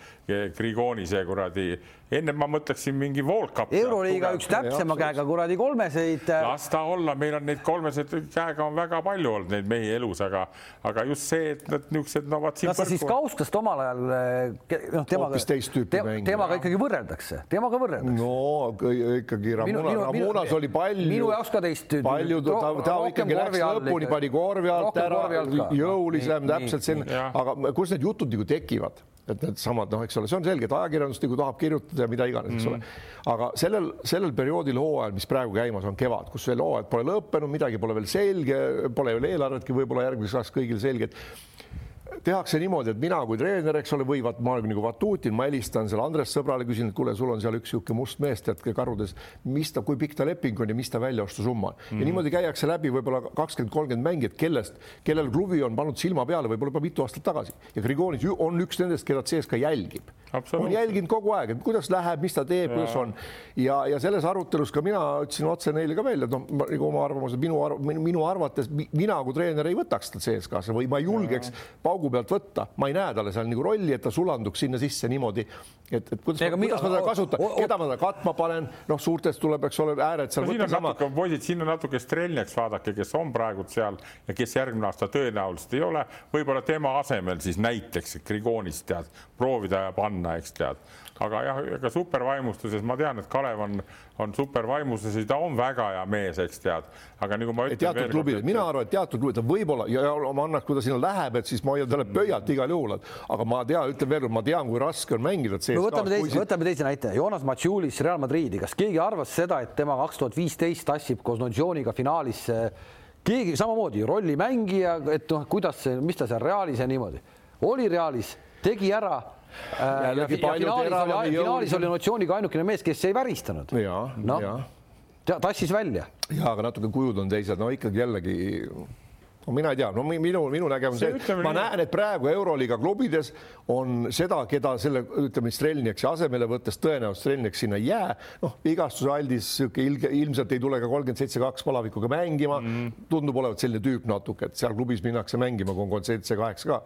Grigoni see kuradi, ennem ma mõtleksin mingi Volkap. euroliiga üks täpsema käega kuradi kolmeseid. Äh, las ta olla, meil on neid kolmeseid käega on väga palju olnud neid mehi elus, aga, aga just see, et nad niisugused, no vot. kas sa siis Kaustast omal ajal, äh, noh, temaga, te, temaga ikkagi võrreldakse, temaga võrreldakse? no ikkagi Ramuna, Ramunas oli palju. minu jaoks ka teist. palju, ta, ta ikkagi läks lõpuni, pani korvi alt ära, jõulisem, täpselt selline, aga kus need jutud nagu tekivad? et needsamad noh, eks ole, see on selge, et ajakirjandus nagu tahab kirjutada ja mida iganes, eks mm. ole. aga sellel, sellel perioodil hooajal, mis praegu käimas on, kevad, kus veel hooajad pole lõppenud, midagi pole veel selge, pole veel eelarvetki võib-olla järgmiseks aastaks kõigil selge, et tehakse niimoodi, et mina kui treener, eks ole, või vaat ma olen nagu Vatutin, ma helistan selle Andres sõbrale, küsin, et kuule, sul on seal üks niisugune must mees, tead, karudes, mis ta, kui pikk ta leping on ja mis ta väljaostusumma on mm. -hmm. ja mhm. niimoodi käiakse läbi võib-olla kakskümmend, kolmkümmend mängijat, kellest, kellel klubi on pannud silma peale võib-olla juba mitu aastat tagasi ja Grigonis on üks nendest, keda CSKA jälgib. on jälginud kogu aeg, et kuidas läheb, mis ta teeb, kuidas on ja, ja selles arutelus ka mina ütlesin otse neile ka välja, et noh, nagu oma arvamuse, minu arv, minu arvates mina kui treener ei võtaks teda CSKA-sse või ma ei julgeks paugu paugu pealt võtta, ma ei näe talle seal nagu rolli, et ta sulanduks sinna sisse niimoodi, et, et kuidas, Ega, kuidas ma teda kasutan, keda ma teda katma panen, noh, suurtest tuleb, eks ole, ääred seal. No, siin on sama. natuke, poisid, siin on natuke Strelniaks vaadake, kes on praegu seal ja kes järgmine aasta tõenäoliselt ei ole, võib-olla tema asemel siis näiteks Grigonist tead, proovida ja panna, eks tead aga jah, ega supervaimustuses ma tean, et Kalev on, on supervaimustuses ja ta on väga hea mees, eks tead, aga nagu ma ütlen. teatud klubid, mina arvan, et teatud klubid võib-olla ja, ja ma annaks, kui ta sinna läheb, et siis ma hoian talle pöialt igal juhul, aga ma tean, ütlen veel kord, ma tean, kui raske on mängida. no võtame teise, võtame teise näite, Jonas Matšulis Real Madridi, kas keegi arvas seda, et tema kaks tuhat viisteist tassib koos Nodžioniga finaalis keegi samamoodi rollimängija, et noh, kuidas see, mis ta seal Realis ja niimoodi oli Realis, tegi ära Äh, ja, ja finaalis oli, finaalis oli Notsiooniga ainukene mees, kes ei väristanud. noh, tassis välja. ja aga natuke kujud on teised, no ikkagi jällegi no mina ei tea, no minu, minu nägemus, ma näen, et praegu Euroliiga klubides on seda, keda selle ütleme Strelniaksi asemele võttes tõenäoliselt Strelniaks sinna ei jää, noh, vigastusaldis sihuke ilge, ilmselt ei tule ka kolmkümmend seitse kaks palavikuga mängima. Mm, -hmm. tundub olevat selline tüüp natuke, et seal klubis minnakse mängima, kui on kolmkümmend seitse kaheksa ka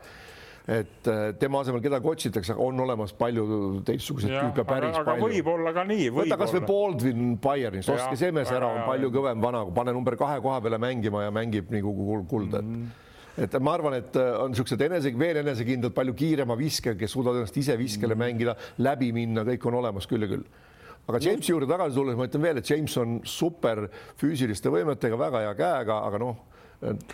et äh, tema asemel kedagi otsitakse, on olemas palju teistsuguseid tüüpe, päris aga, palju. võib-olla ka nii. võta kasvõi Baldwin Bayernist, ostke see mees ära, on palju kõvem vana, pane number kahe koha peale mängima ja mängib nagu kulda mm. -hmm et ma arvan, et äh, on niisugused enese, veel enesekindlad, palju kiirema viskega, kes suudavad ennast ise viskele mm. mängida, läbi minna, kõik on olemas küll ja küll aga Jamesi juurde tagasi tulles ma ütlen veel, et James on super füüsiliste võimetega, väga hea käega, aga noh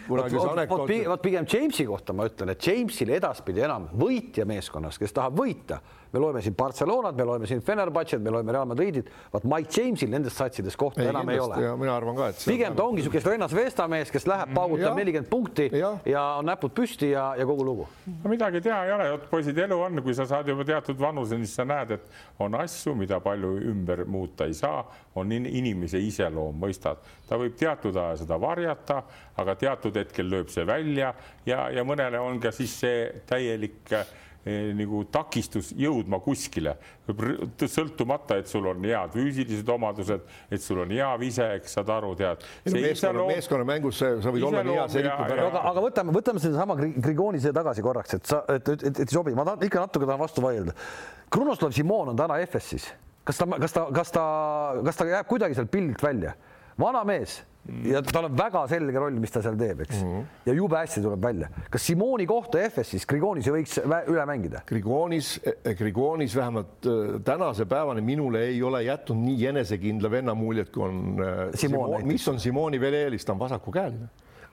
vot pigem Jamesi kohta ma ütlen, et Jamesile edaspidi enam võitja meeskonnas, kes tahab võita me loeme siin Barcelonat, me loeme siin Fenerbahce't, me loeme Real Madridit, vaat Mike Jamesil nendes satsides kohta ei, enam ei ole. mina arvan ka, et pigem ta ongi niisugune Rennas Vesta mees, kes läheb, paugutab nelikümmend punkti ja. ja on näpud püsti ja, ja kogu lugu. no midagi teha ei ole, vot poisid, elu on, kui sa saad juba teatud vanuseni, siis sa näed, et on asju, mida palju ümber muuta ei saa, on inimese iseloom, mõistad, ta võib teatud aja seda varjata, aga teatud hetkel lööb see välja ja, ja mõnele on ka siis see täielik Eh, nagu takistus jõudma kuskile, sõltumata, et sul on head füüsilised omadused, et sul on hea vise, eks saad aru, tead. meeskonna, meeskonnamängus sa võid olla nii hea, see rikub ära. aga, aga võtame, võtame sedasama Grigonise tagasi korraks, et sa, et, et, et ei sobi, ma tahan ikka natuke tahan vastu vaielda. Krunoslav Simon on täna FS-is, kas ta, kas ta, kas ta, kas ta jääb kuidagi sealt pildilt välja? vana mees ja tal on väga selge roll, mis ta seal teeb, eks mm. -hmm. ja jube hästi tuleb välja. kas Simoni kohta FS-is Grigonis ei võiks üle mängida? Grigonis, eh, Grigonis vähemalt äh, tänase päevani minule ei ole jätnud nii enesekindla venna muljet, kui on Simon, Simon, mis on Simoni veel eelis, ta on vasakukäeline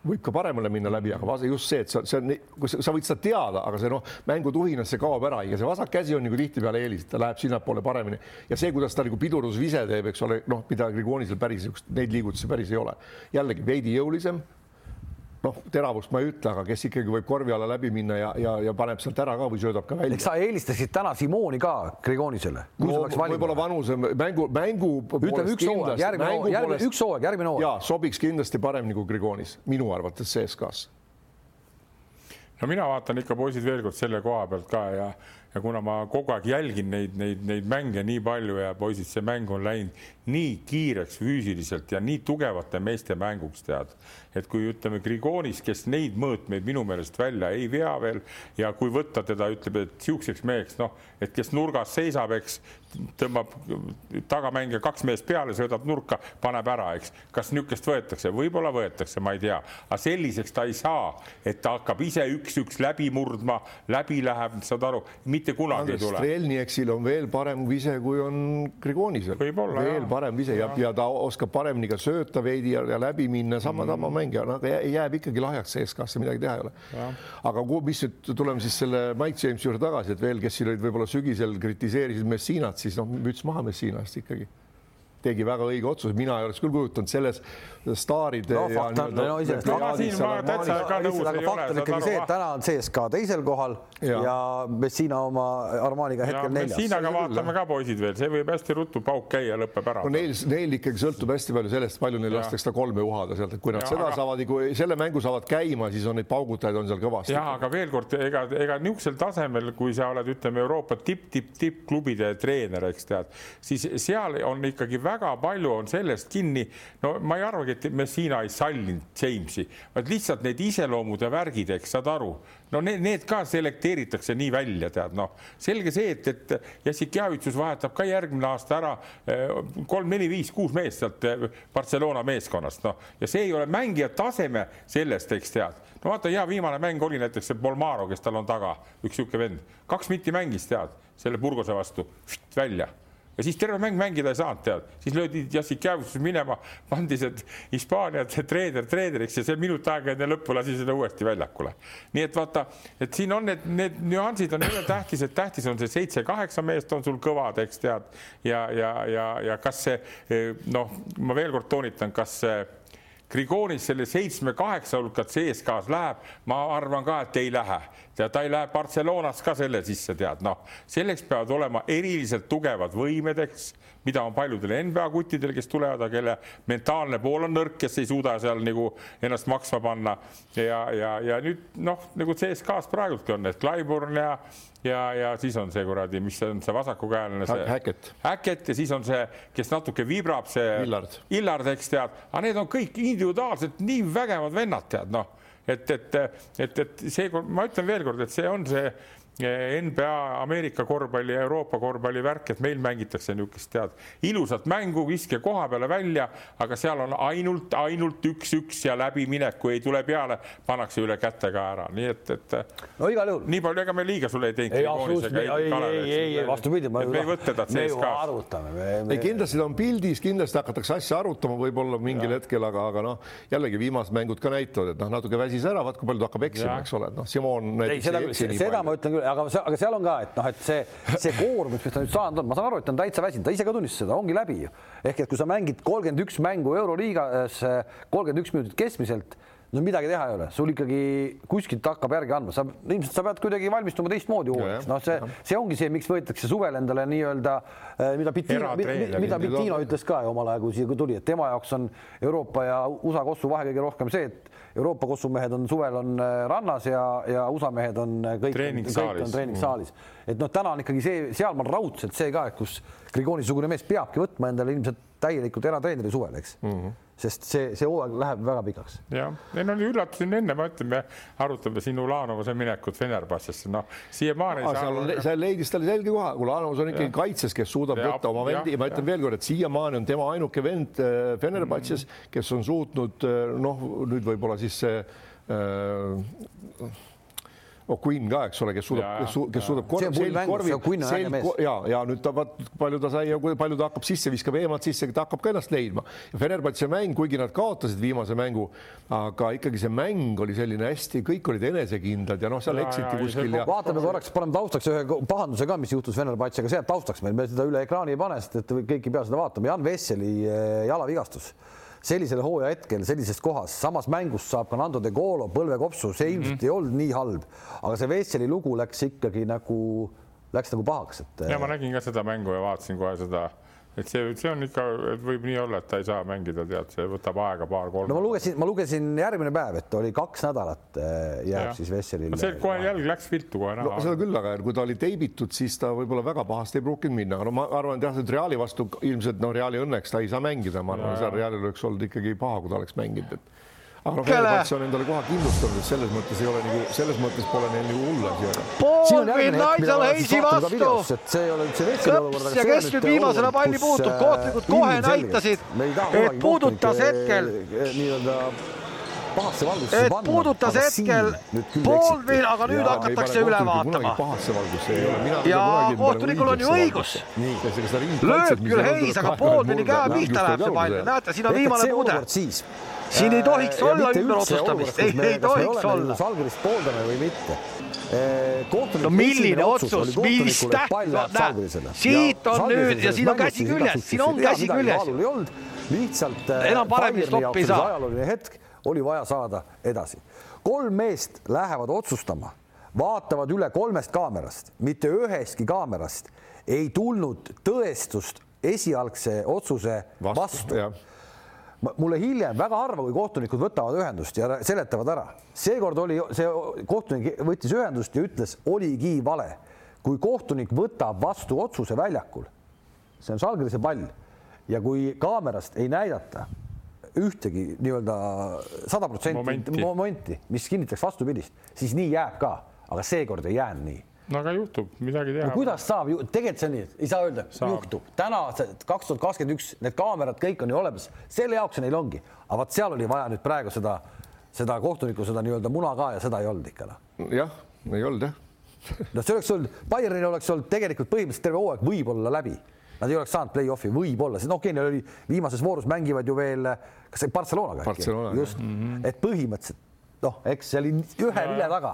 võib ka paremale minna läbi, aga vasa just see, et sa, see on, kui sa, sa võid seda teada, aga see noh, mängutuhinas see kaob ära ja see vasak käsi on nagu tihtipeale eelis, ta läheb sinnapoole paremini ja see, kuidas ta nagu pidurdusvise teeb, eks ole, noh, mida Grigonisel päris neid liigutusi päris ei ole. jällegi veidi jõulisem noh, teravust ma ei ütle, aga kes ikkagi võib korvi alla läbi minna ja, ja, ja paneb sealt ära ka või söödab ka välja. sa eelistasid täna Simoni ka Grigonisele no,? võib-olla vanuse mängu, mängu. ütleme üks hooaeg, järgmine hooaeg, järgmine, üks hooaeg, järgmine hooaeg. ja sobiks kindlasti paremini kui Grigonis, minu arvates CSKA-s. no mina vaatan ikka poisid veel kord selle koha pealt ka ja ja kuna ma kogu aeg jälgin neid, neid, neid mänge nii palju ja poisid, see mäng on läinud nii kiireks füüsiliselt ja nii tugevate meeste mänguks tead, et kui ütleme Grigonis, kes neid mõõtmeid minu meelest välja ei vea veel ja kui võtta teda, ütleb, et siukseks meheks, noh, et kes nurgas seisab, eks tõmbab tagamängija kaks meest peale, söödab nurka, paneb ära, eks. kas niisugust võetakse, võib-olla võetakse, ma ei tea, aga selliseks ta ei saa, et ta hakkab ise üks-üks läbi murdma, läbi läheb, saad aru, mitte kunagi Andres ei tule. Strelnieksil on veel parem vise, kui on Grigonisel. veel jah. parem vise ja, ja, ja ta oskab paremini ka sööta veidi ja, ja läbi minna sama mm. sama mängija, no aga jääb ikkagi lahjaks CSKA-sse, midagi teha ei ole. aga mis nüüd tuleme siis selle Mike Jamesi juurde tagasi, et veel, kes siin olid võib-olla sügisel kritiseerisid Messinat, siis noh, müts maha Messinast ikkagi tegi väga õige otsuse, mina ei oleks küll kujutanud selles staaride no, ja nii-öelda no, aga nõus ei ole. fakt on ikkagi see, et täna on CSKA teisel kohal ja, ja Messina oma Armaniga hetkel neljas. Messinaga vaatame ka poisid veel, see võib hästi ruttu pauk käia, lõpeb ära. no neil, neil ikkagi sõltub hästi palju sellest, palju neil lastakse kolme uhada sealt, et kui nad ja, seda aga... saavad, kui selle mängu saavad käima, siis on neid paugutajaid on seal kõvasti. ja aga veel kord, ega, ega niisugusel tasemel, kui sa oled, ütleme Euroopa tipp, tipp, tippklubide treener, eks tead, siis seal on ikkagi väga palju on sellest kinni. no ma ei arvagi, et Messina ei sallinud Jamesi, vaid lihtsalt need iseloomud ja värgid, eks saad aru. no need, need ka selekteeritakse nii välja, tead noh, selge see, et, et Jassikjavitsus vahetab ka järgmine aasta ära eh, kolm, neli, viis, kuus meest sealt eh, Barcelona meeskonnast, noh. Ja see ei ole mängija taseme sellest, eks tead. No vaata, hea viimane mäng oli näiteks see Bolmaro, kes tal on taga, üks niisugune vend, kaks mitti mängis, tead, selle Burgose vastu. Välja ja siis terve mäng mängida ei saanud, tead, siis löödi Jassikjavitsus minema, pandi see Hispaania treener treeneriks ja see minut aega enne lõppu lasi seda uuesti väljakule. nii et vaata, et siin on need, need nüansid on jälle tähtis, et tähtis on see seitse-kaheksa meest on sul kõvad, eks tead, ja, ja, ja, ja kas see noh, ma veel kord toonitan, kas see Grigonis selle seitsme-kaheksa hulka CSKA-s läheb, ma arvan ka, et ei lähe. tead, ta ei lähe Barcelonas ka selle sisse, tead, noh, selleks peavad olema eriliselt tugevad võimed, eks, mida on paljudel NBA kuttidel, kes tulevad, aga kelle mentaalne pool on nõrk, kes ei suuda seal nagu ennast maksma panna. ja, ja, ja nüüd noh, nagu CSKA-s praegultki on, et Clyburn ja ja, ja siis on see kuradi, mis on see vasakukäeline see Häkket. Häkket ja siis on see, kes natuke vibrab, see Illard, Illard, eks tead, aga need on kõik individuaalselt nii vägevad vennad, tead noh, et, et, et, et seekord ma ütlen veelkord, et see on see NBA Ameerika korvpalli ja Euroopa korvpalli värk, et meil mängitakse niisugust tead ilusat mängu, viske koha peale välja, aga seal on ainult, ainult üks-üks ja läbiminek, kui ei tule peale, pannakse üle käte ka ära, nii et, et. no igal juhul. nii palju, ega me liiga sulle ei teinud. ei, absoluutselt, ei, ei, ei, ei, vastupidi. me ei võta teda CSKA-st. arutame. ei, kindlasti ta on pildis, kindlasti hakatakse asja arutama võib-olla mingil ja. hetkel, aga, aga noh, jällegi viimased mängud ka näitavad, et noh, natuke väsis ära, vaat kui palju ta hakkab eksima, eks ole, noh, Simon. ei, seda, seda ma ütlen küll aga, aga seal on ka, et noh, et see, see koormus, mis ta nüüd saanud on, ma saan aru, et ta on täitsa väsinud, ta ise ka tunnistas seda, ongi läbi ju. ehk et kui sa mängid kolmkümmend üks mängu Euroliigas, kolmkümmend üks minutit keskmiselt no midagi teha ei ole, sul ikkagi kuskilt hakkab järgi andma, sa ilmselt sa pead kuidagi valmistuma teistmoodi uueks, noh, see, see ongi see, miks võetakse suvel endale nii-öelda, eh, mida Pitino, mida Pitino ütles ka ju omal ajal, kui siia tuldi, et tema jaoks on Euroopa ja USA kossu vahe kõige rohkem see, et Euroopa kossumehed on suvel on eh, rannas ja, ja USA mehed on kõik, kõik on treeningsaalis mm.. et noh, täna on ikkagi see, sealmaal raudselt see ka, et kus Grigoni-sugune mees peabki võtma endale ilmselt täielikult eratreeneri suvel, eks. Mm. -hmm sest see, see hooaeg läheb väga pikaks. jah, ei no üllatasin enne, ma ütlen, me arutame siin Ulanovase minekut Fenerbahcesse, noh siiamaani. seal, seal leidis talle selge koha, Ulanovas on ikkagi kaitses, kes suudab ja, võtta oma vendi ja ma ütlen veel kord, et siiamaani on tema ainuke vend äh, Fenerbahces mm, kes on suutnud äh, noh, nüüd võib-olla siis see äh, O'Quinn ka, eks ole, kes suudab, kes, kes suudab korvi, korvi, selg, ja, ja nüüd ta vaat palju ta sai ja palju ta hakkab sisse, viskab eemalt sisse, ta hakkab ka ennast leidma. ja Fenerbahce mäng, kuigi nad kaotasid viimase mängu, aga ikkagi see mäng oli selline hästi, kõik olid enesekindlad ja noh, seal eksiti kuskil ja. vaatame korraks, paneme taustaks ühe pahanduse ka, mis juhtus Fenerbahcega, see jääb taustaks meil, me seda üle ekraani ei pane, sest et kõik ei pea seda vaatama. Jan Vesseli eh, jalavigastus sellisel hooaja hetkel sellises kohas, samas mängus saab ka Nando de Golo põlvekopsu, see ilmselt mm -hmm. ei olnud nii halb, aga see Vesseli lugu läks ikkagi nagu, läks nagu pahaks, et. ja ma nägin ka seda mängu ja vaatasin kohe seda et see, see on ikka, võib nii olla, et ta ei saa mängida, tead, see võtab aega paar-kolm. no ma lugesin, ma lugesin järgmine päev, et oli kaks nädalat eh, jääb ja. siis Vesselil. see kohe jälg läks viltu kohe näha no,. seda küll, aga kui ta oli teibitud, siis ta võib-olla väga pahasti ei pruukinud minna, aga no ma arvan, et jah, et Reali vastu ilmselt noh, Reali õnneks ta ei saa mängida, ma arvan, seal Realil oleks olnud ikkagi paha, kui ta oleks mänginud, et aga Fenerbahce on endale koha kindlustanud, et selles mõttes ei ole nagu, selles mõttes pole neil nagu hull asi, aga. poolvind Nigel Hayes'i vastu. see ei ole üldse veski olukord. ja kes nüüd viimasena palli puutub, kohtunikud kohe näitasid, et puudutas hetkel nii-öelda pahasse valgusse et panna. puudutas hetkel Baldwin, aga nüüd ja, hakatakse üle vaatama. pahasse valgusse ei ole. ja kohtunikul on ju õigus. lööb küll Hayes, aga Baldwini käe pihta läheb see pall, näete, siin on viimane puude. siis siin ei tohiks äh, olla ümberotsustamist, ei, ei tohiks olla. Salgurist pooldame või mitte? No milline otsus, mis täht-, siit on nüüd ja siin on käsi küljes, siin on käsi küljes. lihtsalt enam paremini stoppi ei saa. ajalooline hetk oli vaja saada edasi. kolm meest lähevad otsustama, vaatavad üle kolmest kaamerast, mitte ühestki kaamerast ei tulnud tõestust esialgse otsuse vastu, vastu mulle hiljem väga harva, kui kohtunikud võtavad ühendust ja seletavad ära. seekord oli see kohtunik võttis ühendust ja ütles, oligi vale. kui kohtunik võtab vastu otsuse väljakul, see on Žalgirise pall ja kui kaamerast ei näidata ühtegi nii-öelda sada protsenti momenti, mis kinnitaks vastupidist, siis nii jääb ka, aga seekord ei jäänud nii no aga juhtub, midagi teha no,. kuidas saab, tegelikult see on nii, ei saa öelda, juhtub. täna kaks tuhat kakskümmend üks, need kaamerad kõik on ju olemas, selle jaoks neil ongi, aga vot seal oli vaja nüüd praegu seda, seda kohtuniku seda nii-öelda muna ka ja seda ei olnud ikka noh. jah, ei olnud jah. [LAUGHS] No see oleks olnud, Bayernil oleks olnud tegelikult põhimõtteliselt terve hooaeg võib-olla läbi. Nad ei oleks saanud play-off'i, võib-olla, sest noh, okei okay,, neil oli viimases voorus mängivad ju veel, kas see Barcelonaga Barcelona, äkki, just. mm, -hmm. et põhimõtteliselt noh, eks see oli ühe vilja taga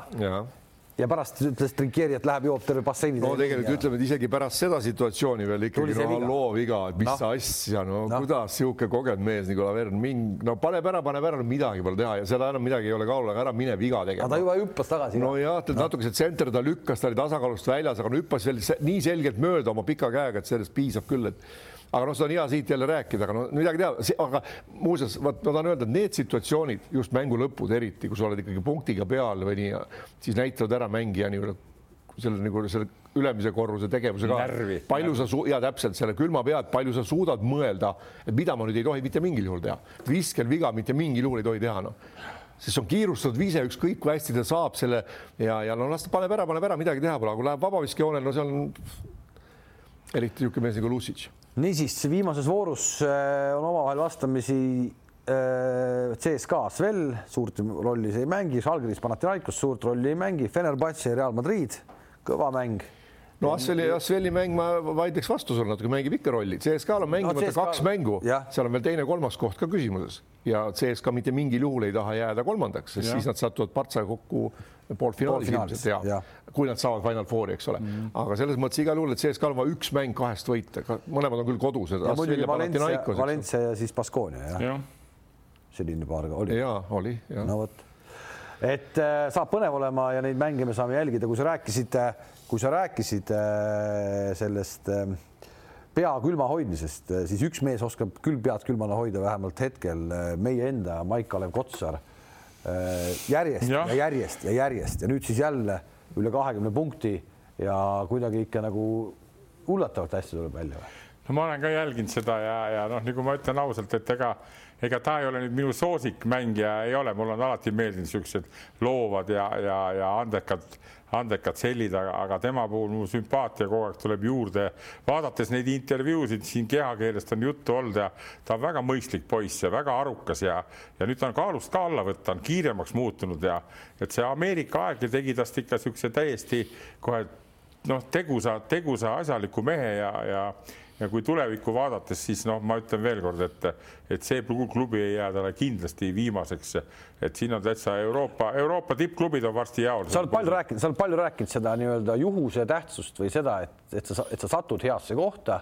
ja pärast ütles Trinkieri, et läheb, joob terve basseini. no tegelikult ütleme, et isegi pärast seda situatsiooni veel ikkagi no halloo viga, et mis no. asja, no, no kuidas sihuke kogenud mees nagu Lavern, mind, no paneb ära, paneb ära, midagi pole teha ja seda enam midagi ei ole kaalul, aga ära mine viga tegema. ta juba hüppas tagasi. no jah, ta no. natuke see tsenter ta lükkas, ta oli tasakaalust väljas, aga no hüppas veel nii selgelt mööda oma pika käega, et sellest piisab küll, et aga noh, seda on hea siit jälle rääkida, aga no midagi teha, aga muuseas, vot ma tahan öelda, et need situatsioonid just mängu lõpud eriti, kui sa oled ikkagi punktiga peal või nii, siis näitavad ära mängija nii-öelda selle nagu selle ülemise korruse tegevuse ka. palju sa ja täpselt selle külma pead, palju sa suudad mõelda, et mida ma nüüd ei tohi mitte mingil juhul teha. viskel viga mitte mingil juhul ei tohi teha, noh sest see on kiirustatud viise, ükskõik kui hästi ta saab selle ja, ja no las ta paneb ära, paneb ära, midagi teha pole, aga kui läheb vabaviskejoonel, no seal on eriti niisugune mees nagu Lucic. Niisiis, viimases voorus äh, on omavahel vastamisi äh, CSKA Svel suurt rolli ei mängi, Žalgiris Panathinaikos suurt rolli ei mängi, Fenerbahce ja Real Madrid, kõva mäng no Asveli, Asveli mäng ma vaidleks vastu sulle natuke, mängib ikka rolli. CSKA-l on mängimata no, CSKA... kaks mängu, seal on veel teine-kolmas koht ka küsimuses ja CSKA mitte mingil juhul ei taha jääda kolmandaks, sest ja. siis nad satuvad Partsaga kokku poolfinaalis ilmselt ja, ja kui nad saavad Final Fouri, eks ole mm. -hmm. aga selles mõttes igal juhul, et CSKA-l on vaja üks mäng kahest võita, mõlemad on küll ja muidugi Valencia, Valencia ja siis Baskonia jah ja. selline paar oli. ja oli. no vot, et äh, saab põnev olema ja neid mänge me saame jälgida, kui sa rääkisid äh, kui sa rääkisid äh, sellest äh, pea külma hoidmisest, äh, siis üks mees oskab küll pead külmana hoida, vähemalt hetkel meie enda Maik-Kalev Kotsar järjest ja. ja järjest ja järjest ja nüüd siis jälle üle kahekümne punkti ja kuidagi ikka nagu ullatavalt hästi tuleb välja või? no ma olen ka jälginud seda ja, ja noh, nagu ma ütlen ausalt, et ega ega ta ei ole nüüd minu soosikmängija, ei ole, mul on alati meeldinud niisugused loovad ja, ja, ja andekad, andekad sellid, aga, aga tema puhul mu sümpaatia kogu aeg tuleb juurde. vaadates neid intervjuusid siin kehakeelest on juttu olnud ja ta on väga mõistlik poiss ja väga arukas ja, ja nüüd ta on kaalust ka alla võtta, on kiiremaks muutunud ja et see Ameerika aeg tegi tast ikka niisuguse täiesti kohe noh, tegusa, tegusa asjaliku mehe ja, ja ja kui tulevikku vaadates, siis noh, ma ütlen veelkord, et, et see klubi ei jää talle kindlasti viimaseks. et siin on täitsa Euroopa, Euroopa tippklubid on varsti jaol. sa oled palju rääkinud, sa oled palju rääkinud seda nii-öelda juhuse tähtsust või seda, et, et sa, et sa satud heasse kohta.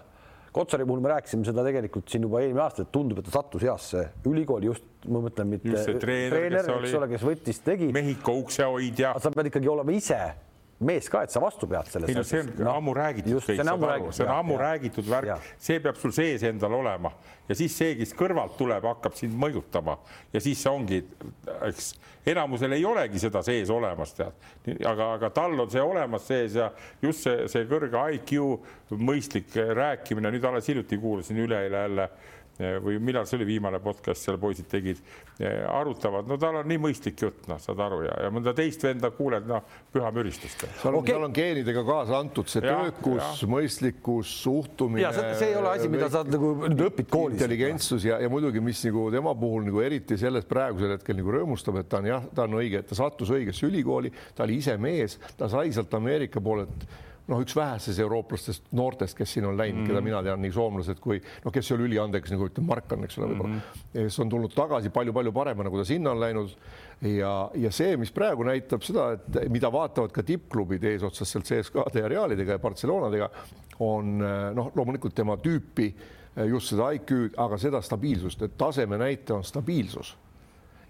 Kotsari puhul me rääkisime seda tegelikult siin juba eelmine aasta, et tundub, et ta sattus heasse ülikooli just, ma mõtlen mitte treener, treener, oli, ole, kes võttis, tegi. Mehhiko uksehoidja. sa pead ikkagi olema ise mees ka, et sa vastu pead selles. ei no see on no, ammu räägitud, kõik saad aru, see on ammu räägitud värk, see peab sul sees endal olema. Ja siis see, kes kõrvalt tuleb, hakkab sind mõjutama. Ja siis see ongi, eks enamusel ei olegi seda sees olemas, tead, aga, aga tal on see olemas sees ja just see, see kõrge IQ, mõistlik rääkimine, nüüd alles hiljuti kuulasin üleeile jälle või millal see oli viimane podcast, seal poisid tegid, arutavad, no tal on nii mõistlik jutt, noh, saad aru ja, ja mõnda teist venda kuuled, noh, püha müristust. seal on okay., seal on geenidega kaasa antud see ja, töökus, mõistlikkus, suhtumine. see ei ole asi, mida sa nagu õpid koolis. intelligentsus ja, ja muidugi, mis nagu tema puhul nagu eriti selles praegusel hetkel nagu rõõmustab, et ta on jah, ta on õige, et ta sattus õigesse ülikooli, ta oli ise mees, ta sai sealt Ameerika poolelt noh, üks vähesest eurooplastest noortest, kes siin on läinud mm, -hmm. keda mina tean, nii soomlased kui noh, kes ei ole üliandekas, nagu ütleme, Markan, eks ole, võib-olla mm, -hmm. kes on tulnud tagasi palju-palju parema, nagu ta sinna on läinud. ja, ja see, mis praegu näitab seda, et mida vaatavad ka tippklubid eesotsas sealt CSKA-de ja Realidega ja Barcelonadega, on noh, loomulikult tema tüüpi just seda IQ-d, aga seda stabiilsust, et taseme näitaja on stabiilsus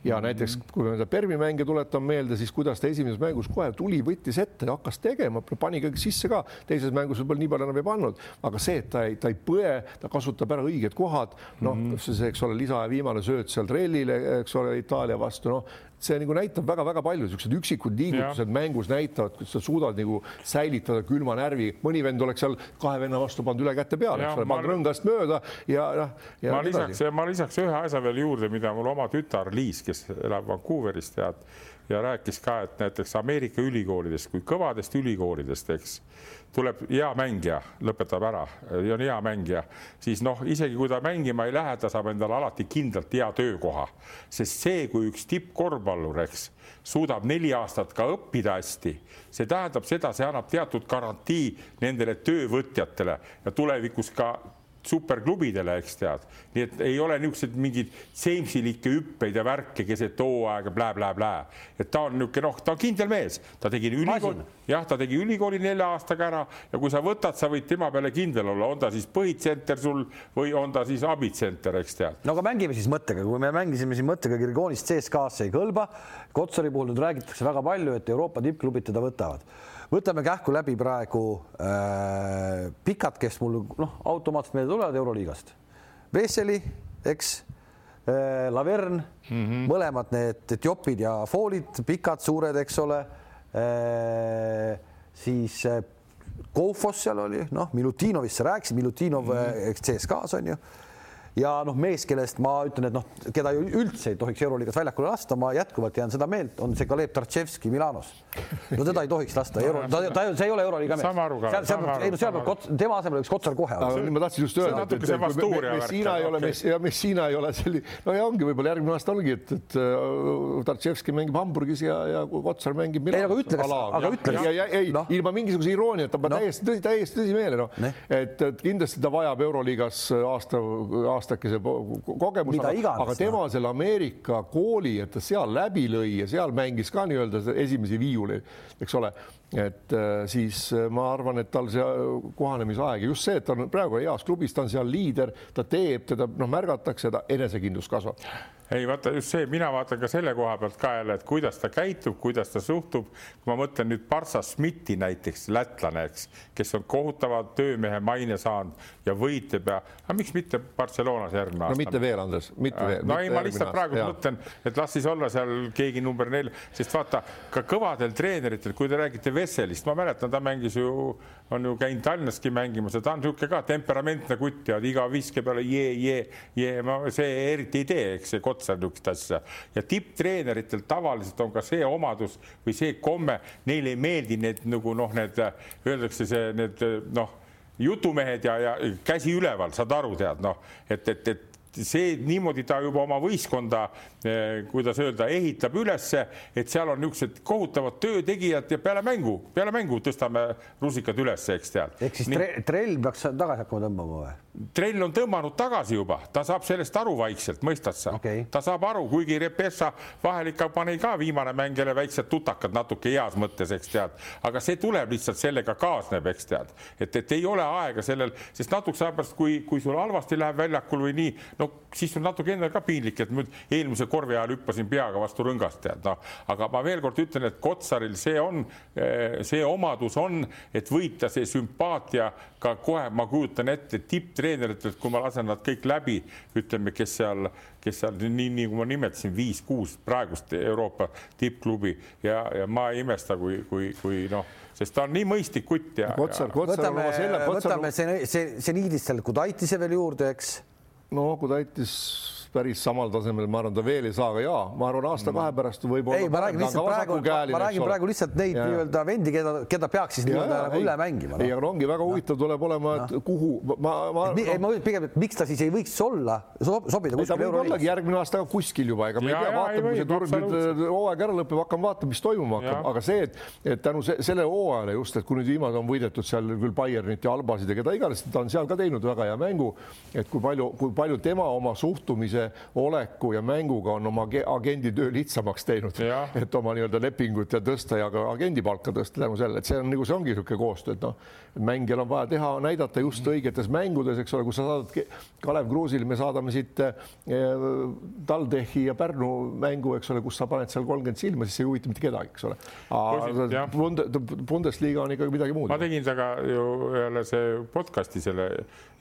ja näiteks kui me seda Permi mänge tuletame meelde, siis kuidas ta esimeses mängus kohe tuli, võttis ette, hakkas tegema, pani kõik sisse ka, teises mängus võib-olla nii palju enam ei pannud, aga see, et ta ei, ta ei põe, ta kasutab ära õiged kohad, noh mm -hmm., see, eks ole, lisa ja viimane sööt seal trellile, eks ole, Itaalia vastu, noh, see nagu näitab väga-väga palju, niisugused üksikud liigutused ja. mängus näitavad, kuidas sa suudad nagu säilitada külma närvi. mõni vend oleks seal kahe venna vastu pannud üle käte peale, eks ole, pannud rõngast mööda ja noh. ma lisaks, ma lisaks ühe asja veel juurde, mida mul oma tütar Liis, kes elab Vancouveris, tead ja rääkis ka, et näiteks Ameerika ülikoolidest kui kõvadest ülikoolidest, eks tuleb hea mängija, lõpetab ära on hea mängija, siis noh, isegi kui ta mängima ei lähe, ta saab endale alati kindlalt hea töökoha, sest see, kui üks tippkorvpallur, eks, suudab neli aastat ka õppida hästi, see tähendab seda, see annab teatud garantii nendele töövõtjatele ja tulevikus ka superklubidele, eks tead, nii et ei ole niisuguseid mingeid seimsilikke hüppeid ja värke keset hooaega blä-blä-blä. et ta on niisugune noh, ta on kindel mees, ta tegi ülikooli, jah, ta tegi ülikooli nelja aastaga ära ja kui sa võtad, sa võid tema peale kindel olla, on ta siis põhitsenter sul või on ta siis abitsenter, eks tead. no aga mängime siis mõttega, kui me mängisime siin mõttega Kirgoonist CSKA-sse ei kõlba. Kotsari puhul nüüd räägitakse väga palju, et Euroopa tippklubid teda võtavad võtame kähku läbi praegu äh, pikad, kes mul noh, automaatselt meelde tulevad Euroliigast. Vesseli, eks äh,, Lavern mm, -hmm. mõlemad need Etiopid ja Foolid, pikad, suured, eks ole äh,. siis äh, Koufos seal oli, noh, Milutinovist sa rääkisid, Milutinov mm -hmm. CSKA-s on ju ja noh, mees, kellest ma ütlen, et noh, keda ju üldse ei tohiks Euroliigas väljakule lasta, ma jätkuvalt jään seda meelt, on see Kalev Tartševski Milanos. no teda ei tohiks lasta euro, ta, ta, see ei ole Euroliiga mees. seal, seal, ei no seal peab kots, tema asemel võiks Kotsar kohe olla. ma tahtsin just öelda, et, et Messina ei ole, ja Messina ei ole selline, no ja ongi võib-olla järgmine aasta ongi, et, et äh, Tartševski mängib Hamburgis ja, ja Kotsar mängib Milanos. ei, aga ütle, kas, aga ütle. ei no., ilma mingisuguse irooniata, ma no. täiesti, täiesti tõsimeele, noh, et, et kindlasti ta vajab Euroliigas aasta, aasta aastakese kogemus, aga, aga tema selle Ameerika kooli, et ta seal läbi lõi ja seal mängis ka nii-öelda esimesi viiuleid, eks ole, et äh, siis äh, ma arvan, et tal see kohanemisaeg ja just see, et ta on praegu heas klubis, ta on seal liider, ta teeb, teda noh, märgatakse, ta enesekindlus kasvab ei vaata just see, mina vaatan ka selle koha pealt ka jälle, et kuidas ta käitub, kuidas ta suhtub. kui ma mõtlen nüüd Barsa Schmidti näiteks, lätlane, eks, kes on kohutava töömehe maine saanud ja võitleb ja, aga miks mitte Barcelonas järgmine aasta? no mitte veel, Andres, mitte veel. no ei, ma lihtsalt praegu aasta, mõtlen, et las siis olla seal keegi number neli, sest vaata ka kõvadel treeneritel, kui te räägite Vesselist, ma mäletan, ta mängis ju, on ju käinud Tallinnaski mängimas ja ta on niisugune ka temperamentne kutt ja iga viske peale jee, jee, jee, ma see eriti ei tee, eks see kots otsa niisugust asja. Ja tipptreeneritel tavaliselt on ka see omadus või see komme, neile ei meeldi need nagu noh, need öeldakse see, need noh, jutumehed ja, ja käsi üleval, saad aru, tead noh, et, et, et see niimoodi ta juba oma võistkonda, kuidas öelda, ehitab ülesse, et seal on niisugused kohutavad töötegijad ja peale mängu, peale mängu tõstame rusikad üles, eks tead. ehk siis Nii, trell peaks tagasi hakkama tõmbama või? trell on tõmmanud tagasi juba, ta saab sellest aru vaikselt, mõistad sa okay.? ta saab aru, kuigi Repessa vahel ikka pani ka viimane mäng jälle väiksed tutakad natuke heas mõttes, eks tead, aga see tuleb lihtsalt sellega kaasneb, eks tead, et, et ei ole aega sellel, sest natukese aja pärast, kui, kui sul halvasti läheb väljakul või nii, no siis on natuke endal ka piinlik, et nüüd eelmise korvi ajal hüppasin peaga vastu rõngast, tead noh, aga ma veel kord ütlen, et Kotsaril see on, eh, see omadus on, et võita see sümpaatia ka kohe, ma kujutan ette tipptreeneritelt, kui ma lasen nad kõik läbi, ütleme, kes seal, kes seal nii, nii kui ma nimetasin, viis-kuus praegust Euroopa tippklubi ja, ja ma ei imesta, kui, kui, kui noh sest ta on nii mõistlik kutt ja. Kotsar, Kotsar võtame, võtame see, see, see niidist seal Kudaitise veel juurde, eks no Kudaitis päris samal tasemel, ma arvan, ta veel ei saa, aga jaa, ma arvan, aasta-kahe pärast võib-olla. ei, ma räägin lihtsalt praegu, ma räägin praegu lihtsalt neid nii-öelda vendi, keda, keda peaks siis nii-öelda nagu üle mängima no.. ei, aga ongi väga huvitav tuleb olema, et no. kuhu ma, ma. ei, ma pigem, et miks ta siis ei võiks olla, sobida kuskil euroliigas. järgmine aasta ka kuskil juba, ega me ei tea, vaatame, kui see turg nüüd hooaeg ära lõpeb, hakkame vaatama, mis toimuma hakkab, aga see, et, et tänu selle hooajale just, et kui nüüd viimane on võidetud seal küll Bayernit ja Albasid ja keda iganes, ta on seal ka teinud väga hea mängu, et kui palju, kui palju tema oma suhtumise olek mängu ja mänguga on oma agendi töö lihtsamaks teinud, et oma nii-öelda lepingut ja tõsta ja ka agendi palka tõsta tänu sellele, et see on nagu see ongi niisugune koostöö, et noh, mängijal on vaja teha, näidata just õigetes mängudes, eks ole, kui sa saadad Kalev Kruusil, me saadame siit eh, TalTechi ja Pärnu mängu, eks ole, kus sa paned seal kolmkümmend silma, siis see ei huvita mitte kedagi, eks ole. Bundesliga on ikkagi midagi muud. ma tegin temaga ju jälle see podcast'i selle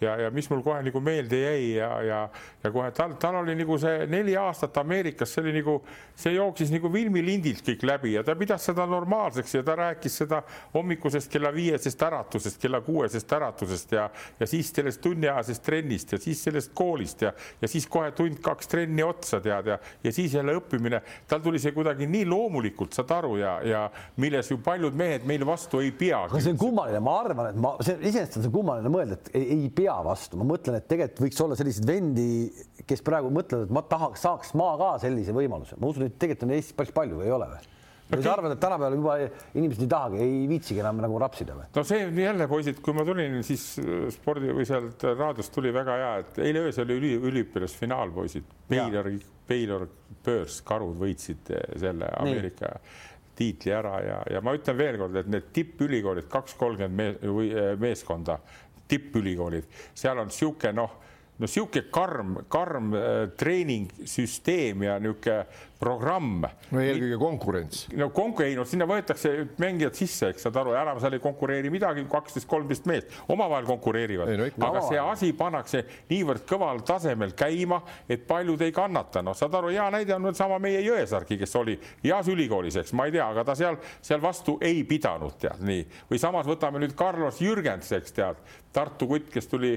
ja, ja mis mul kohe nagu meelde jäi ja, ja, ja kohe tal, tal oli nagu see neli aastat Ameerikas, see oli nagu, see jooksis nagu filmilindilt kõik läbi ja ta pidas seda normaalseks ja ta rääkis seda hommikusest kella viiesest äratusest, kella kuuesest äratusest ja, ja siis sellest tunniajasest trennist ja siis sellest koolist ja, ja siis kohe tund-kaks trenni otsa tead ja, ja siis jälle õppimine. tal tuli see kuidagi nii loomulikult, saad aru ja, ja milles ju paljud mehed meil vastu ei pea. aga see on kummaline, ma arvan, et ma, see iseenesest on see kummaline mõelda, et ei, ei pea vastu, ma mõtlen, et tegelikult võiks olla selliseid vendi, kes praegu mõtlevad, et ma tahaks, saaks ma ka sellise võimaluse, ma usun, et tegelikult on Eestis päris palju, ei ole või? või sa arvad, et tänapäeval juba inimesed ei tahagi, ei viitsigi enam nagu rapsida või? no see jälle poisid, kui ma tulin, siis äh, spordi või sealt raadiost tuli väga hea, et eile öösel oli üliõpilasfinaal, poisid. Baylor, Baylor Bears, karud võitsid äh, selle Ameerika Nii. tiitli ära ja, ja ma ütlen veelkord, et need tippülikoolid, kaks kolmkümmend mees, äh, meeskonda, tippülikoolid, seal on niisugune noh no niisugune karm, karm äh, treeningsüsteem ja niisugune programm. no eelkõige konkurents. no konk-, ei no sinna võetakse mängijad sisse, eks saad aru, enam seal ei konkureeri midagi, kaksteist, kolmteist meest. Omavahel konkureerivad, no, aga see asi pannakse niivõrd kõval tasemel käima, et paljud ei kannata, noh, saad aru, hea näide on sama meie Jõesaargi, kes oli heas ülikoolis, eks ma ei tea, aga ta seal, seal vastu ei pidanud, tead nii, või samas võtame nüüd Carlos Jürgens, eks tead, Tartu kutt, kes tuli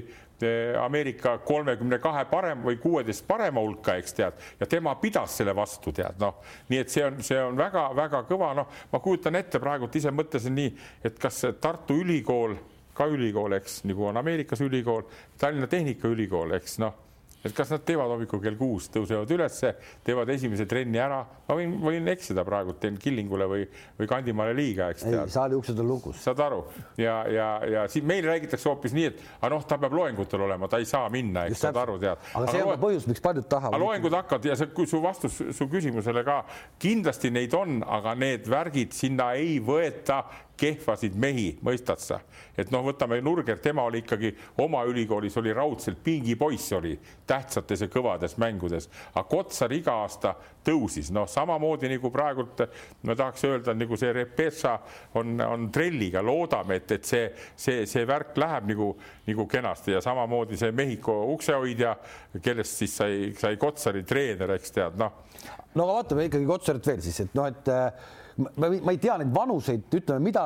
Ameerika kolmekümne kahe parem või kuueteist parema hulka, eks tead, ja tema pidas selle vastu, tead, noh, nii et see on, see on väga-väga kõva, noh, ma kujutan ette praegult ise mõtlesin nii, et kas Tartu Ülikool, ka ülikool, eks, nagu on Ameerikas ülikool, Tallinna Tehnikaülikool, eks noh et kas nad teevad hommikul kell kuus, tõusevad ülesse, teevad esimese trenni ära, ma võin, võin eksida praegu, teen Killingule või, või Kandimaale liiga, eks. ei, saali uksed on lukus. saad aru ja, ja, ja siin meile räägitakse hoopis nii, et aga noh, ta peab loengutel olema, ta ei saa minna, eks saad aru, tead. aga see on ka põhjus, miks paljud tahavad. loengud hakkavad ja see, kui su vastus su küsimusele ka kindlasti neid on, aga need värgid sinna ei võeta kehvasid mehi, mõistad sa? et noh, võtame Nurger, tema oli ikkagi oma ülikoolis oli raudselt pingipoiss oli tähtsates ja kõvades mängudes, aga Kotsar iga aasta tõusis, noh, samamoodi nagu praegult ma tahaks öelda, nagu see Repetsa on, on trelliga, loodame, et, et see, see, see värk läheb nagu, nagu kenasti ja samamoodi see Mehhiko uksehoidja, kellest siis sai, sai Kotsari treener, eks tead, noh. no aga vaatame ikkagi Kotsarit veel siis, et noh, et ma, ma ei tea neid vanuseid, ütleme, mida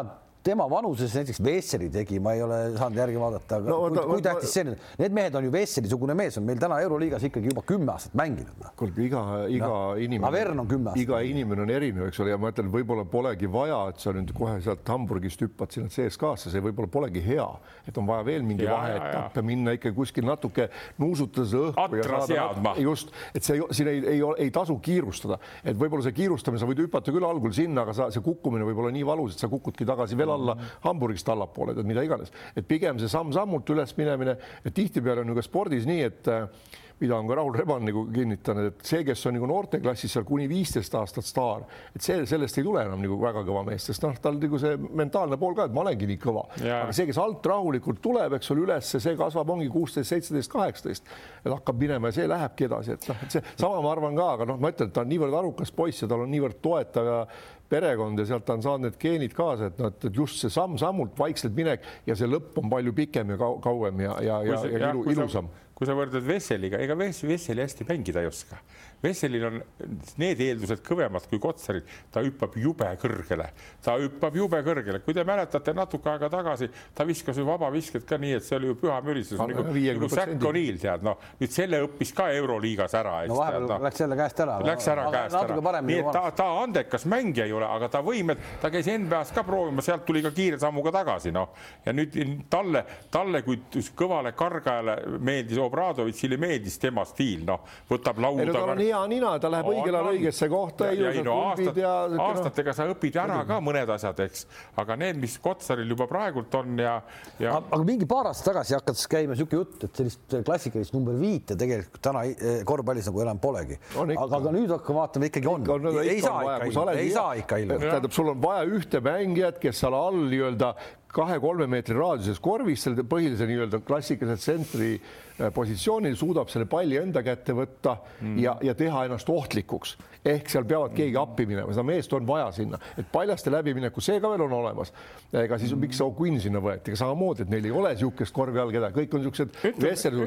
tema vanuses näiteks Vesseli tegi, ma ei ole saanud järgi vaadata, aga no, kui, kui tähtis see on, need mehed on ju Vesseli-sugune mees on meil täna Euroliigas ikkagi juba kümme aastat mänginud. Noh. kuulge, iga, iga no, inimene, Avern on kümme aastat. iga inimene on erinev, eks ole, ja ma ütlen, võib-olla polegi vaja, et sa nüüd kohe sealt Hamburgist hüppad sinna CSKA-sse, see võib-olla polegi hea, et on vaja veel mingi vaheetapp ja minna ikka kuskil natuke nuusutada seda õhku ja saada just, et see siin ei, ei, ei tasu kiirustada, et võib-olla see kiirustamine, sa võid hüpata küll algul sinna, aga sa, see kukkumine võib olla nii valus, et sa kukudki tagasi veel alla -hmm. Hamburgist allapoole, tead mida iganes, et pigem see samm-sammult üles minemine, et tihtipeale on ju ka spordis nii, et mida on ka Raul Reban nagu kinnitanud, et see, kes on nagu noorteklassis seal kuni viisteist aastat staar, et see, sellest ei tule enam nagu väga kõva mees, sest noh, tal nagu see mentaalne pool ka, et ma olengi nii kõva. aga see, kes alt rahulikult tuleb, eks ole, üles, see kasvab, ongi kuusteist, seitseteist, kaheksateist, et hakkab minema ja see lähebki edasi, et noh, et see sama ma arvan ka, aga noh, ma ütlen, et ta on niivõrd arukas poiss ja tal on niivõrd toetav ja perekond ja sealt on saanud need geenid kaasa, et noh, et just see samm-sammult vaikselt minek ja see lõpp on palju pikem ja kauem ja, ja, ja, ja ilu, ilusam kui sa võrdled Vesseliga, ega Vesseli hästi mängida ei oska. Vesselil on need eeldused kõvemad kui Kotsaril, ta hüppab jube kõrgele, ta hüppab jube kõrgele, kui te mäletate natuke aega tagasi, ta viskas ju vabavisket ka nii, et see oli ju püha müristus nagu, nagu Zack O'Neill tead, noh nüüd selle õppis ka Euroliigas ära. no vahepeal no. läks jälle käest ära. Läks ära käest ära, nii et ta, ta andekas mängija ei ole, aga ta võimed, ta käis NBA-s ka proovimas, sealt tuli ka kiire sammuga tagasi, noh ja nüüd talle, talle kui kõvale kargajale meeldis Obradovitšile meeldis tema stiil, noh, võtab lauda. tal on hea nina, ta läheb õigel ajal õigesse kohta. ja, ja, no, aastat, ja aastatega sa õpid ära ka mõned asjad, eks, aga need, mis Kotsaril juba praegult on ja, ja. aga mingi paar aastat tagasi hakkas käima niisugune jutt, et sellist klassikalist number viite tegelikult täna eh, korvpallis nagu enam polegi. aga, aga nüüd hakkame vaatama, ikkagi on. ei saa ikka, ei saa ikka ilma. tähendab, sul on vaja ühte mängijat, kes seal all nii-öelda kahe-kolme meetri raadiuses korvis, selle põhilise nii-öelda klassikalise tsentri äh, positsioonil suudab selle palli enda kätte võtta mm. ja, ja teha ennast ohtlikuks. ehk seal peavad keegi mm. appi minema, seda meest on vaja sinna, et paljaste läbimineku, see ka veel on olemas. ega siis mm. miks O'Quinn sinna võeti, samamoodi, et neil ei ole niisugust korvi all kedagi, kõik on niisugused.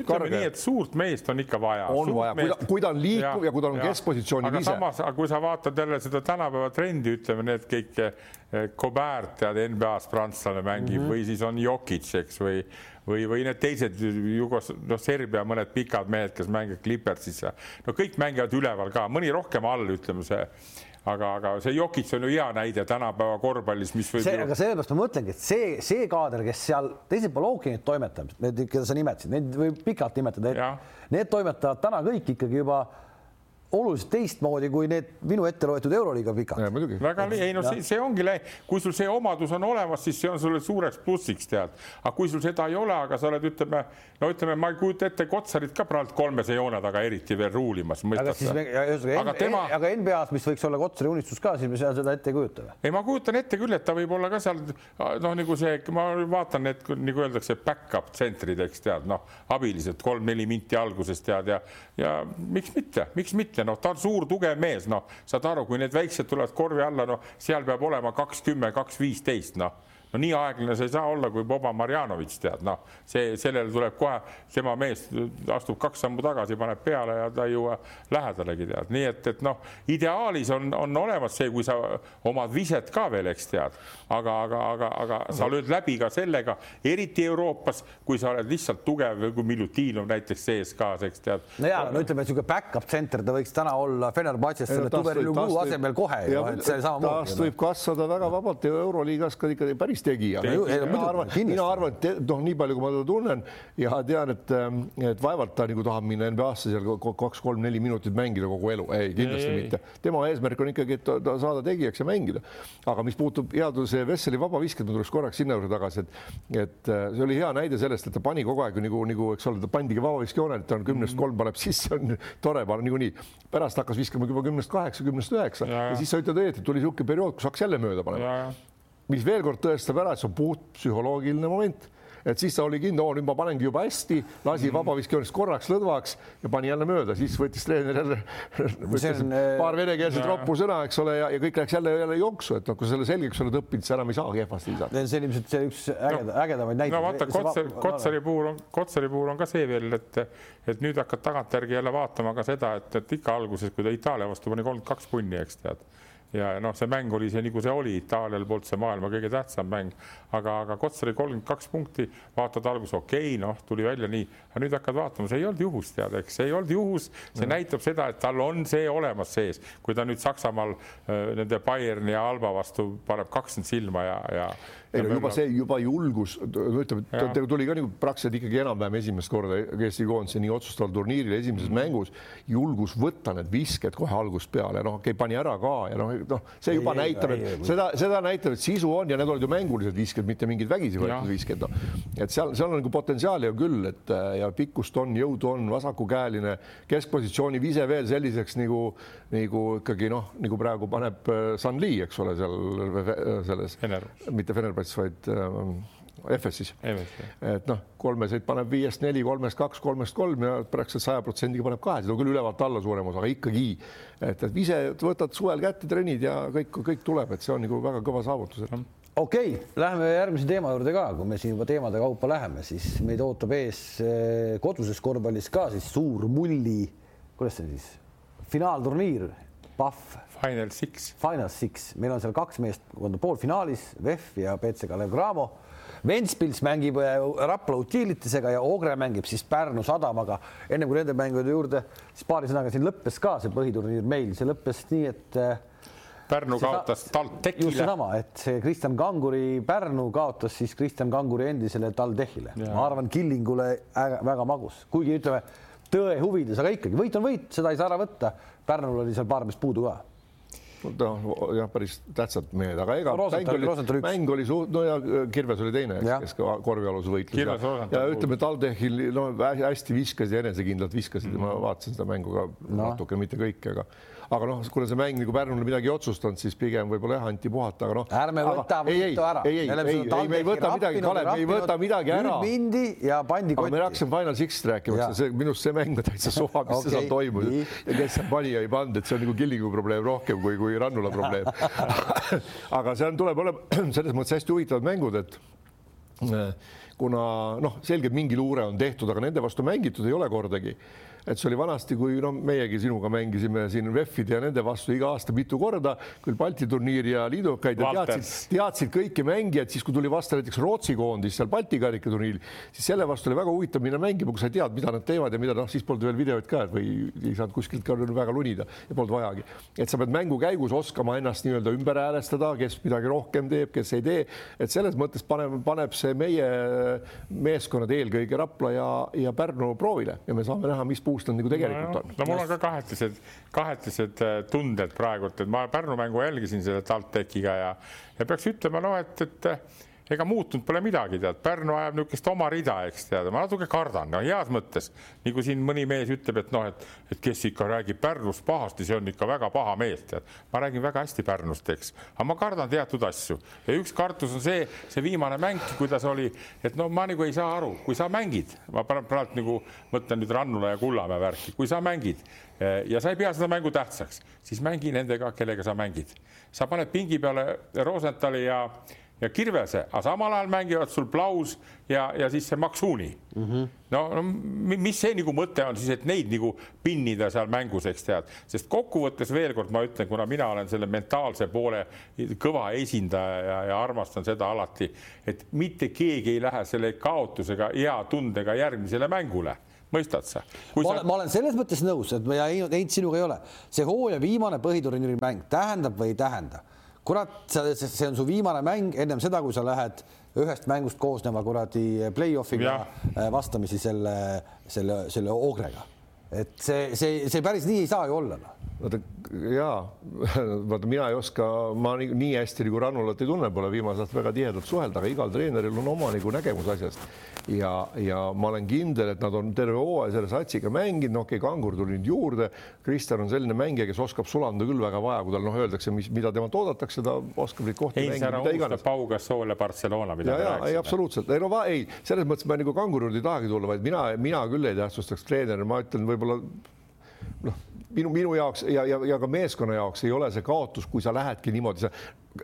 ütleme nii, et suurt meest on ikka vaja. on suurt vaja, kui ta, kui ta on liikuv ja, ja kui ta on keskpositsioonil ise. samas, kui sa vaatad jälle seda tänapäeva trendi, ütleme need kõik Cobert tead NBA-s prantslane mängib mm -hmm. või siis on Jokic, eks, või, või, või need teised Jugos-, noh, Serbia mõned pikad mehed, kes mängivad Clippersis ja no kõik mängivad üleval ka, mõni rohkem all, ütleme see aga, aga see Jokic on ju hea näide tänapäeva korvpallis, mis võib. aga sellepärast ma mõtlengi, et see, see kaader, kes seal teisel pool ookeanit toimetab, need, keda sa nimetasid, neid võib pikalt nimetada, need toimetavad täna kõik ikkagi juba oluliselt teistmoodi kui need minu ette loetud Euroliiga pikad. väga ei no see, see ongi, kui sul see omadus on olemas, siis see on sulle suureks plussiks tead, aga kui sul seda ei ole, aga sa oled, ütleme, no ütleme, ma ei kujuta ette Kotsarit ka praegu kolmese joone taga eriti veel ruulimas. aga siis me, aga tema, aga NBA-s, mis võiks olla Kotsari unistus ka, siis me seal seda ette ei kujuta või? ei, ma kujutan ette küll, et ta võib olla ka seal noh, nagu see, ma vaatan need nagu öeldakse, back-up tsentrid, eks tead, noh, abilised kolm-neli minti alguses tead ja, ja miks mitte, miks mitte ja noh, ta on suur tugev mees, noh, saad aru, kui need väiksed tulevad korvi alla, noh, seal peab olema kaks kümme, kaks viisteist, noh no nii aeglane see ei saa olla, kui Boba Marjanovitš tead, noh, see, sellele tuleb kohe, tema mees astub kaks sammu tagasi, paneb peale ja ta ei jõua lähedalegi tead, nii et, et noh, ideaalis on, on olemas see, kui sa omad viset ka veel, eks tead, aga, aga, aga, aga sa lööd läbi ka sellega, eriti Euroopas, kui sa oled lihtsalt tugev, kui Milutinov näiteks sees ka, eks tead. no ja no ütleme, niisugune back-up center, ta võiks täna olla Fenerbahce's selle Tuberi-Lugu asemel kohe, et see samamoodi. tast võib kasvada väga vabalt ja Euroliigas ka ikka päris tegija. mina arvan, mina arvan, et noh, nii palju, kui ma teda tunnen ja tean, et, ähm, et vaevalt ta nagu tahab minna NBA-sse seal kaks-kolm-neli minutit mängida kogu elu, ei kindlasti ei, mitte. tema eesmärk on ikkagi, et ta saada tegijaks ja mängida. aga mis puutub headuse Vesseli vabavisked, ma tuleks korraks sinna juurde tagasi, et, et äh, see oli hea näide sellest, et ta pani kogu aeg nagu, nagu, eks ole, ta pandigi vabaviskejoone, et ta on kümnest kolm paneb sisse, on tore, ma niikuinii. pärast hakkas viskama juba kümnest kaheksa, kümnest üheksa. Ja, ja siis sa ütled õieti, tuli niisugune periood, kus hakkas jälle mööda panema mis veel kord tõestab ära, et see on puht psühholoogiline moment et siis ta oli kindel, oo nüüd ma panengi juba hästi, lasi mm. vabaviskejoonest korraks lõdvaks ja pani jälle mööda, siis võttis treener jälle on, äh, paar venekeelset roppu sõna, eks ole, ja, ja kõik läks jälle jälle jooksu, et noh, kui sa selle selgeks oled õppinud, siis enam ei saa kehvasti visata. see on ilmselt see üks ägeda no,, ägedamaid näiteid. no vaata, Kotsari, Kotsari puhul on, Kotsari puhul on ka see veel, et, et nüüd hakkad tagantjärgi jälle vaatama ka seda, et, et ikka alguses, kui ta Itaalia vastu pani kolmkümmend kaks punni, eks tead ja noh, see mäng oli see, nagu see oli, Itaalial polnud see maailma kõige tähtsam mäng, aga, aga Kotsari kolmkümmend kaks punkti, vaatad alguses okei okay,, noh, tuli välja nii, aga nüüd hakkad vaatama, see ei olnud juhus, tead, eks? See ei olnud juhus, see no. näitab seda, et tal on see olemas sees, kui ta nüüd Saksamaal nende Bayerni ja Alba vastu paneb kakskümmend silma ja, ja ei no juba see juba julgus, ütleme, ta tuli ka nagu praktiliselt ikkagi enam-vähem esimest korda Eesti koondise nii otsustaval turniiril esimeses mm. mängus, julgus võtta need visked kohe algusest peale, noh, okei okay,, pani ära ka ja noh, noh, see juba ei, näitab, et seda, seda näitab, et sisu on ja need olid ju mängulised visked, mitte mingid vägisi võetud noh. et seal, seal on nagu potentsiaali ju küll, et ja pikkust on, jõudu on, vasakukäeline, keskpositsiooni vise veel selliseks nagu, nagu ikkagi noh, nagu praegu paneb äh, Sunli, eks ole, seal selles, mitte Fenerbahce vaid äh, FS-is. et noh, kolmeseid paneb viiest neli, kolmest kaks, kolmest kolm ja praktiliselt saja protsendiga paneb kahesid, on küll ülevalt alla suurem osa, aga ikkagi, et, et ise võtad suvel kätte trennid ja kõik, kõik tuleb, et see on nagu väga kõva saavutus okei okay,, lähme järgmise teema juurde ka, kui me siin juba teemade kaupa läheme, siis meid ootab ees äh, koduses korvpallis ka siis suur mulli, kuidas see siis, finaalturniir, Pahv Final Six. Final Six, meil on seal kaks meest poolfinaalis, VEF ja BC Kalev Cramo. Ventspils mängib äh, Rapla Utilitisega ja Ogre mängib siis Pärnu Sadamaga. enne kui nende mängude juurde, siis paari sõnaga siin lõppes ka see põhiturniir meil, see lõppes nii, et äh, Pärnu kaotas TalTechile. just seesama, et see Kristjan Kanguri Pärnu kaotas siis Kristjan Kanguri endisele TalTechile. ma arvan, Killingule väga magus, kuigi ütleme tõe huvides, aga ikkagi võit on võit, seda ei saa ära võtta. Pärnul oli seal paar meest puudu ka noh, jah, päris tähtsad mehed, aga ega mäng oli, mäng oli suht-, no ja Kirves oli teine, kes ka korvialuse võitles ja, ja ütleme, TalTechil no hästi viskasid ja enesekindlalt viskasid mm, -hmm. ma vaatasin seda mängu ka no. natuke, mitte kõik, aga aga noh, kuna see mäng nagu Pärnule midagi ei otsustanud, siis pigem võib-olla jah, anti puhata, aga noh. ärme võta võitu ära. ei, ei, ei, ei, me ei võta midagi, Kalev, me ei võta midagi ära. mindi ja pandi kotti. me hakkasime Final Six'ist rääkima, see minu arust see mäng on täitsa [LAUGHS] suva, mis okay, seal toimus ja kes seal pani ja ei pannud, et see on nagu Killingu probleem rohkem kui, kui Rannula probleem [LAUGHS] aga seal tuleb olema [CLEARS THROAT] selles mõttes hästi huvitavad mängud, et äh, kuna noh, selgelt mingi luure on tehtud, aga nende vastu mängitud ei ole kordagi et see oli vanasti, kui no meiegi sinuga mängisime siin VEF-ide ja nende vastu iga aasta mitu korda, küll Balti turniiri ja liidukaid ja teadsid, teadsid kõiki mängijaid, siis kui tuli vastu näiteks Rootsi koondis seal Balti karikaturniiril, siis selle vastu oli väga huvitav minna mängima, kui sa ei tead, mida nad teevad ja mida noh, siis polnud veel videoid ka või ei saanud kuskilt ka väga lunida ja polnud vajagi. et sa pead mängu käigus oskama ennast nii-öelda ümber häälestada, kes midagi rohkem teeb, kes ei tee, et selles mõttes paneb, paneb see meie meeskonnad eelkõige Rapla ja, ja Pärnu proovile ja me saame näha, mis puhul puust nad nagu tegelikult on. no mul on ka kahetised, kahetised äh, tunded praegult, et ma Pärnu mängu jälgisin selle TalTechiga ja, ja peaks ütlema, noh, et, et ega muutunud pole midagi, tead, Pärnu ajab niisugust oma rida, eks tead, ma natuke kardan, no heas mõttes, nagu siin mõni mees ütleb, et noh, et, et kes ikka räägib Pärnust pahasti, see on ikka väga paha mees, tead. ma räägin väga hästi Pärnust, eks, aga ma kardan teatud asju. Ja üks kartus on see, see viimane mäng, kuidas oli, et no ma nagu ei saa aru, kui sa mängid, ma praegu nagu mõtlen nüüd Rannula ja Kullamäe värki, kui sa mängid eh, ja sa ei pea seda mängu tähtsaks, siis mängi nendega, kellega sa mängid. sa paned pingi peale Rosenthali ja ja Kirvese, aga samal ajal mängivad sul Plaus ja, ja siis see Maksuuni mm. -hmm. no, no mis see nagu mõte on siis, et neid nagu pinnida seal mängus, eks tead, sest kokkuvõttes veel kord ma ütlen, kuna mina olen selle mentaalse poole kõva esindaja ja, ja armastan seda alati, et mitte keegi ei lähe selle kaotusega hea tundega järgmisele mängule mõistad sa? ma olen, ma olen selles mõttes nõus, et ma ei, Heit sinuga ei ole, see hooaja viimane põhiturniiri mäng tähendab või ei tähenda kurat, see on su viimane mäng ennem seda, kui sa lähed ühest mängust koosneva kuradi play-off'iga äh, vastamisi selle, selle, selle Ogrega. Et see, see, see päris nii ei saa ju olla noh vaata ja [LAUGHS] vaata, mina ei oska, ma nii, nii hästi nagu Rannulat ei tunne, pole viimasel ajal väga tihedalt suhelda, aga igal treeneril on oma nagu nägemus asjast. ja, ja ma olen kindel, et nad on terve hooaja selle satsiga mänginud, no okei okay,, Kangur tuli nüüd juurde. Kristjan on selline mängija, kes oskab sulanduda küll väga vaja, kui tal noh, öeldakse, mis, mida temalt oodatakse, ta oskab neid kohti mängida. ei, sa ära unusta Pau Gasol ja Barcelona, mida ja, ja, ei absoluutselt, ei no va, ei, selles mõttes ma nagu Kanguri juurde ei tahagi tulla, vaid mina, mina küll ei tähtsustaks treeneri, ma ütlen võib-olla noh minu, minu jaoks ja, ja, ja ka meeskonna jaoks ei ole see kaotus, kui sa lähedki niimoodi, sa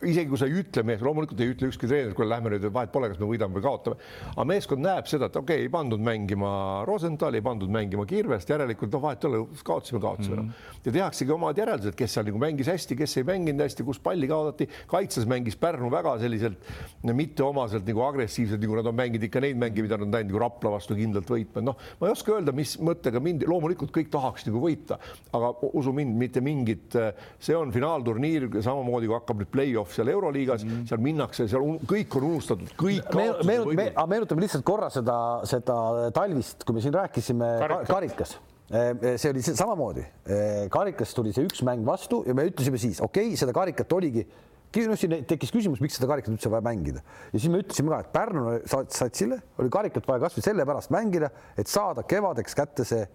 isegi kui sa ei ütle mees, loomulikult ei ütle ükski treener, kuule, lähme nüüd, vahet pole, kas me võidame või kaotame. aga meeskond näeb seda, et okei okay,, ei pandud mängima Rosenthal, ei pandud mängima Kirvest, järelikult noh, vahet ei ole, kaotasime, kaotasime mm. -hmm. ja tehaksegi omad järeldused, kes seal nagu mängis hästi, kes ei mänginud hästi, kus palli kaotati. kaitses mängis Pärnu väga selliselt mitteomaselt nagu agressiivselt, nagu nad on mänginud ikka neid mänge, mida nad on läinud nagu Rapla vastu kindlalt võitma. noh, ma ei oska öelda, mis mõttega mind, loomulikult kõik tahaks nagu võita, aga usu mind, mitte mingit, see on finaalturniir, samamoodi kui hakkab nüüd play play-off seal Euroliigas mm, -hmm. seal minnakse, seal un, kõik on unustatud, kõik me, meenut, me, meenutame lihtsalt korra seda, seda talvist, kui me siin rääkisime karikas, karikas. Eh, eh, see oli samamoodi, eh, karikas tuli see üks mäng vastu ja me ütlesime siis, okei okay,, seda karikat oligi. Siin tekkis küsimus, miks seda karikat üldse vaja mängida. Ja siis me ütlesime ka, et Pärnu satsile oli karikat vaja kasvõi sellepärast mängida, et saada kevadeks kätte see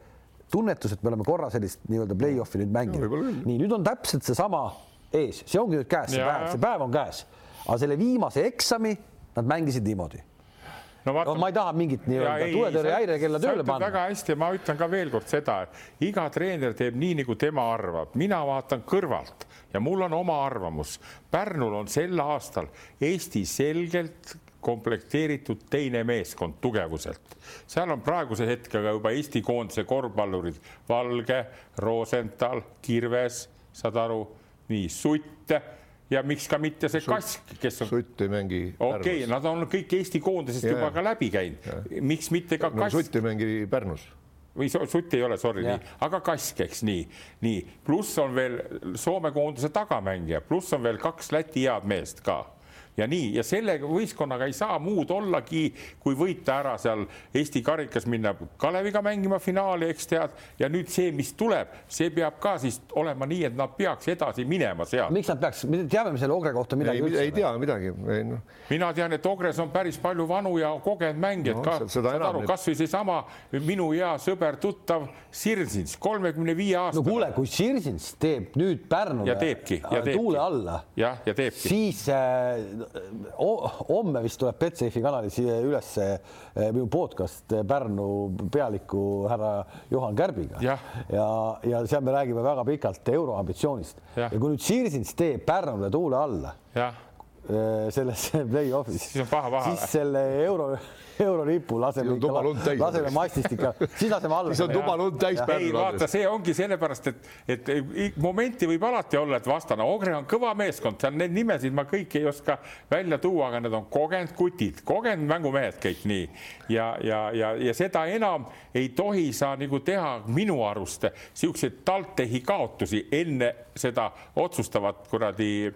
tunnetus, et me oleme korra sellist nii-öelda play-off'i nüüd mänginud. nii, nüüd on täpselt seesama ees, see ongi nüüd käes, see päev, see päev on käes. aga selle viimase eksami nad mängisid niimoodi no, vaata, no ma ei taha mingit nii-öelda tuletõrje häirekella tööle panna. väga hästi, ma ütlen ka veelkord seda, et iga treener teeb nii, nagu tema arvab, mina vaatan kõrvalt ja mul on oma arvamus. Pärnul on sel aastal Eesti selgelt komplekteeritud teine meeskond tugevuselt. seal on praeguse hetkega juba Eesti koondise korvpallurid Valge, Rosenthal, Kirves, saad aru nii Sutt ja miks ka mitte see Kask, kes on. Sutt ei mängi. okei okay,, nad on kõik Eesti koondisest ja, juba ka läbi käinud. miks mitte ka no, Kask? Sutt ei mängi Pärnus või Sutt ei ole, sorry, aga Kask, eks nii, nii pluss on veel Soome koondise tagamängija, pluss on veel kaks Läti head meest ka ja nii, ja selle võistkonnaga ei saa muud ollagi, kui võita ära seal Eesti karikas, minna Kaleviga mängima finaali, eks tead, ja nüüd see, mis tuleb, see peab ka siis olema nii, et nad peaks edasi minema seal. miks nad peaks, teame me selle Ogre kohta midagi ei, ei tea midagi. No. mina tean, et Ogres on päris palju vanu ja kogenud mängijaid no, ka, saad aru, kasvõi seesama minu hea sõber, tuttav Sirsins, kolmekümne viie aastane. no kuule, kui Sirsins teeb nüüd Pärnule ja teebki, ja teebki. tuule alla, jah, ja teebki, siis äh, homme vist tuleb Betsafe'i kanalis üles eh, minu podcast Pärnu pealiku härra Juhan Kärbiga. Ja, ja, ja seal me räägime väga pikalt euroambitsioonist. Ja. ja kui nüüd Sirsins teeb Pärnule tuule alla eh, selles play-off'is, siis selle euro eurolipu laseme, laseme mastist ikka, siis laseme alla. siis on tuba lund täis. ei vaata, see ongi sellepärast, et, et momenti võib alati olla, et vastane, Ogre on kõva meeskond, seal neid nimesid ma kõiki ei oska välja tuua, aga need on kogenud kutid, kogenud mängumehed kõik nii ja, ja, ja, ja seda enam ei tohi sa nagu teha minu arust siukseid TalTechi kaotusi enne seda otsustavat kuradi.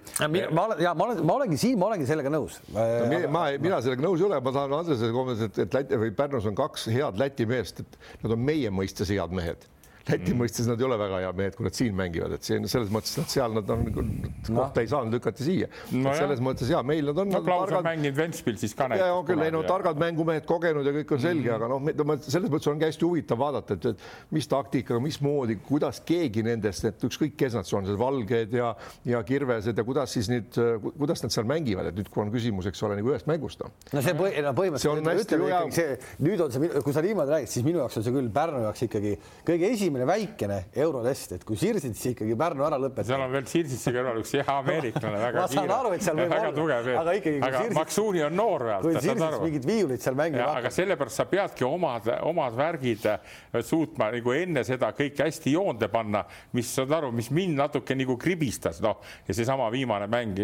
ma olen ja ma olen, ma olengi siin, ma olengi sellega nõus no,. ma, mina sellega nõus ei ole, ma tahan Andresele et, et Läti või Pärnus on kaks head Läti meest, et nad on meie mõistes head mehed Läti mm. mõistes nad ei ole väga head mehed, kui nad siin mängivad, et see selles mõttes nad seal nad on nagu no. kohta ei saanud lükati siia no. selles mõttes ja meil nad on. no Klaus on mänginud Ventspils siis ka näiteks. ja on küll, ei no targad mängumehed, kogenud ja kõik on selge mm, -hmm. aga noh, selles mõttes ongi hästi huvitav vaadata, et, mis taktikaga, mismoodi, kuidas keegi nendest, et ükskõik, kes nad on, valged ja, ja kirvesed ja kuidas siis nüüd, kuidas nad seal mängivad, et nüüd, kui on küsimus, eks ole, nagu ühest mängust no.. no see põhi, no põhimõtteliselt ütleme ikkagi see, nüüd on see, kui sa niimoodi räägid, siis minu jaoks on see küll Pärnu jaoks ikkagi kõige esimene väikene eurotest, et kui Sirsitsi ikkagi Pärnu ära lõpetab. seal on veel Sirsitsi kõrval üks hea ameeriklane, väga [LAUGHS] ma saan aru, et seal võib olla, aga ikkagi. aga Sirsis, Maksuuni on noor veel. kui Sirsits mingid viiulid seal mängivad. aga sellepärast sa peadki omad, omad värgid äh, suutma nagu enne seda kõike hästi joonde panna, mis saad aru, mis mind natuke nagu kribistas, noh ja seesama viimane mäng,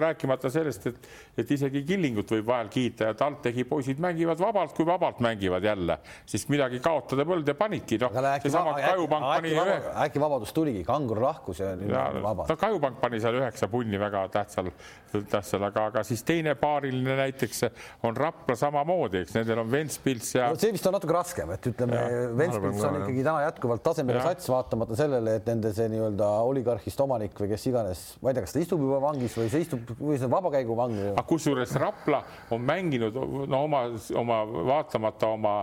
rääkimata sellest, et, et isegi Killingut võib vahel kiita ja TalTechi poisid mängivad vabalt, kui vabalt mängivad jälle, siis midagi kaotada polnud ja panidki, noh. Seesama Kajupank pani. äkki vabadus tuligi, Kangur lahkus ja nüüd on vaba. no Kajupank pani seal üheksa punni väga tähtsal, tähtsal, aga, aga siis teine paariline näiteks on Rapla samamoodi, eks nendel on Ventspils ja no,. see vist on natuke raskem, et ütleme, Ventspils on ikkagi täna jätkuvalt tasemele sats, vaatamata sellele, et nende see nii-öelda oligarhist omanik või kes iganes, ma ei tea, kas ta istub juba vangis või see istub või see on vabakäiguvang. aga kusjuures Rapla on mänginud no oma, oma vaatamata oma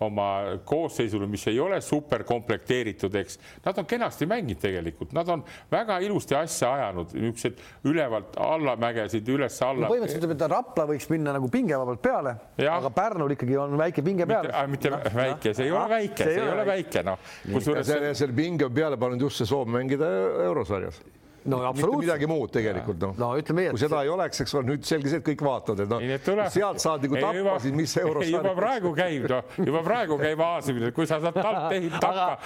oma koosseisule, mis ei ole super komplekteeritud, eks. Nad on kenasti mänginud tegelikult, nad on väga ilusti asja ajanud, niisugused ülevalt allamägesid üles-alla no,. põhimõtteliselt ütleme, et Rapla võiks minna nagu pingevabalt peale, aga Pärnul ikkagi on väike pinge peal. mitte no, väike, see ei ole väike, see ei ole väike, noh. kusjuures selle pinge on peale pannud just see soov mängida eurosarjas no absoluutselt. midagi muud tegelikult noh no, ütleme, kui seda ei oleks, eks ole, nüüd selge see, et kõik vaatavad, et noh, sealt saad nagu tappa siis, mis euros. juba praegu käib, noh, juba praegu käib aasimine, kui sa saad TalTechi [LAUGHS] tappa.